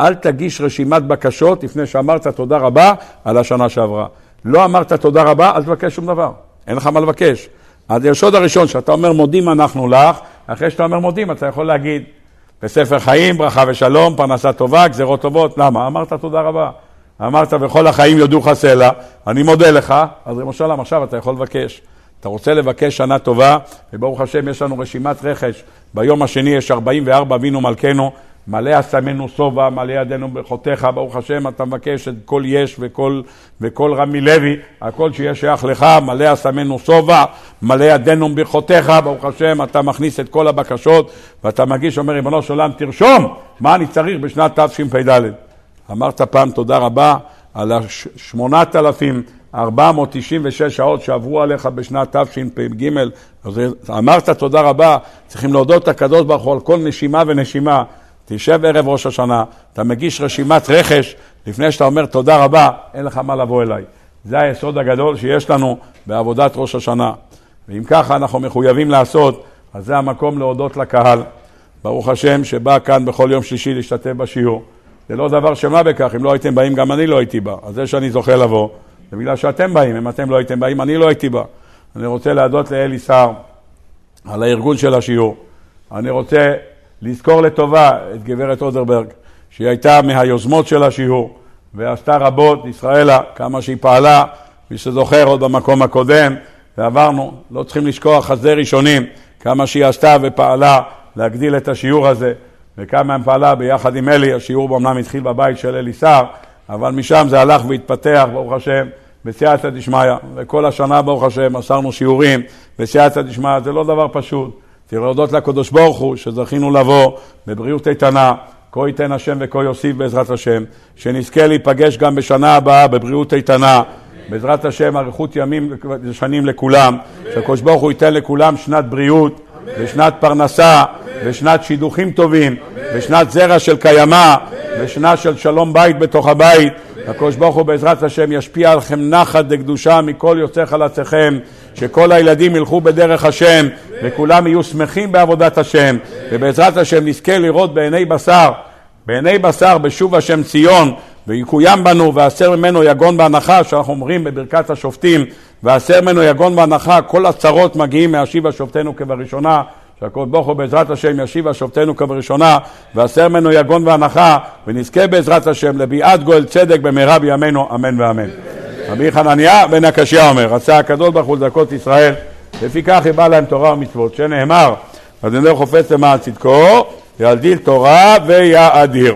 אל תגיש רשימת בקשות לפני שאמרת תודה רבה על השנה שעברה. לא אמרת תודה רבה, אל תבקש שום דבר. אין לך מה לבקש. אז היסוד הראשון, שאתה אומר מודים אנחנו לך, אחרי שאתה אומר מודים אתה יכול להגיד בספר חיים, ברכה ושלום, פרנסה טובה, גזירות טובות. למה? אמרת תודה רבה. אמרת וכל החיים יודוך סלע, אני מודה לך, אז ריבונו של עולם, עכשיו אתה יכול לבקש. אתה רוצה לבקש שנה טובה, וברוך השם יש לנו רשימת רכש. ביום השני יש 44 אבינו מלכנו, מלא אסמנו שובע, מלא ידינו ברכותיך, ברוך השם, אתה מבקש את כל יש וכל, וכל רמי לוי, הכל שיהיה שייך לך, מלא אסמנו שובע, מלא ידינו ברכותיך, ברוך השם, אתה מכניס את כל הבקשות, ואתה מגיש, אומר ריבונו של עולם, תרשום מה אני צריך בשנת תשפ"ד. אמרת פעם תודה רבה על ה-8,496 שעות שעברו עליך בשנת תשפ"ג, אמרת תודה רבה, צריכים להודות לקדוש ברוך הוא על כל נשימה ונשימה. תשב ערב ראש השנה, אתה מגיש רשימת רכש, לפני שאתה אומר תודה רבה, אין לך מה לבוא אליי. זה היסוד הגדול שיש לנו בעבודת ראש השנה. ואם ככה אנחנו מחויבים לעשות, אז זה המקום להודות לקהל. ברוך השם שבא כאן בכל יום שלישי להשתתף בשיעור. זה לא דבר של מה בכך, אם לא הייתם באים גם אני לא הייתי בא. אז זה שאני זוכה לבוא, זה בגלל שאתם באים, אם אתם לא הייתם באים אני לא הייתי בא. אני רוצה להודות לאלי סער על הארגון של השיעור. אני רוצה לזכור לטובה את גברת אודרברג, שהיא הייתה מהיוזמות של השיעור ועשתה רבות, ישראלה, כמה שהיא פעלה, מי שזוכר עוד במקום הקודם, ועברנו, לא צריכים לשכוח חסדי ראשונים, כמה שהיא עשתה ופעלה להגדיל את השיעור הזה, וכמה היא פעלה ביחד עם אלי, השיעור באמנם התחיל בבית של אלי סער, אבל משם זה הלך והתפתח, ברוך השם, בסייעתא דשמיא, וכל השנה, ברוך השם, מסרנו שיעורים בסייעתא דשמיא, זה לא דבר פשוט. צריך להודות לקדוש ברוך הוא שזכינו לבוא בבריאות איתנה, כה ייתן השם וכה יוסיף בעזרת השם, שנזכה להיפגש גם בשנה הבאה בבריאות איתנה, בעזרת השם אריכות ימים ושנים לכולם, שהקדוש ברוך הוא ייתן לכולם שנת בריאות ושנת פרנסה ושנת שידוכים טובים ושנת זרע של קיימא ושנה של שלום בית בתוך הבית. הקדוש ברוך הוא בעזרת השם ישפיע עליכם נחת דקדושה מכל יוצא חלציכם, שכל הילדים ילכו בדרך השם וכולם יהיו שמחים בעבודת השם ובעזרת השם נזכה לראות בעיני בשר, בעיני בשר בשוב השם ציון ויקוים בנו והסר ממנו יגון בהנחה שאנחנו אומרים בברכת השופטים והסר ממנו יגון בהנחה כל הצרות מגיעים מהשיבה שופטינו כבראשונה שהקדוש ברוך הוא בעזרת השם ישיבה שופטינו כבראשונה והסר ממנו יגון והנחה ונזכה בעזרת השם לביאת גואל צדק במהרה בימינו אמן ואמן. רבי חנניה בן הקשיא אומר רצה הקדוש ברוך הוא לזכות ישראל לפיכך יבא להם תורה ומצוות שנאמר אדוני חופץ למען צדקו יגדיל תורה ויאדיר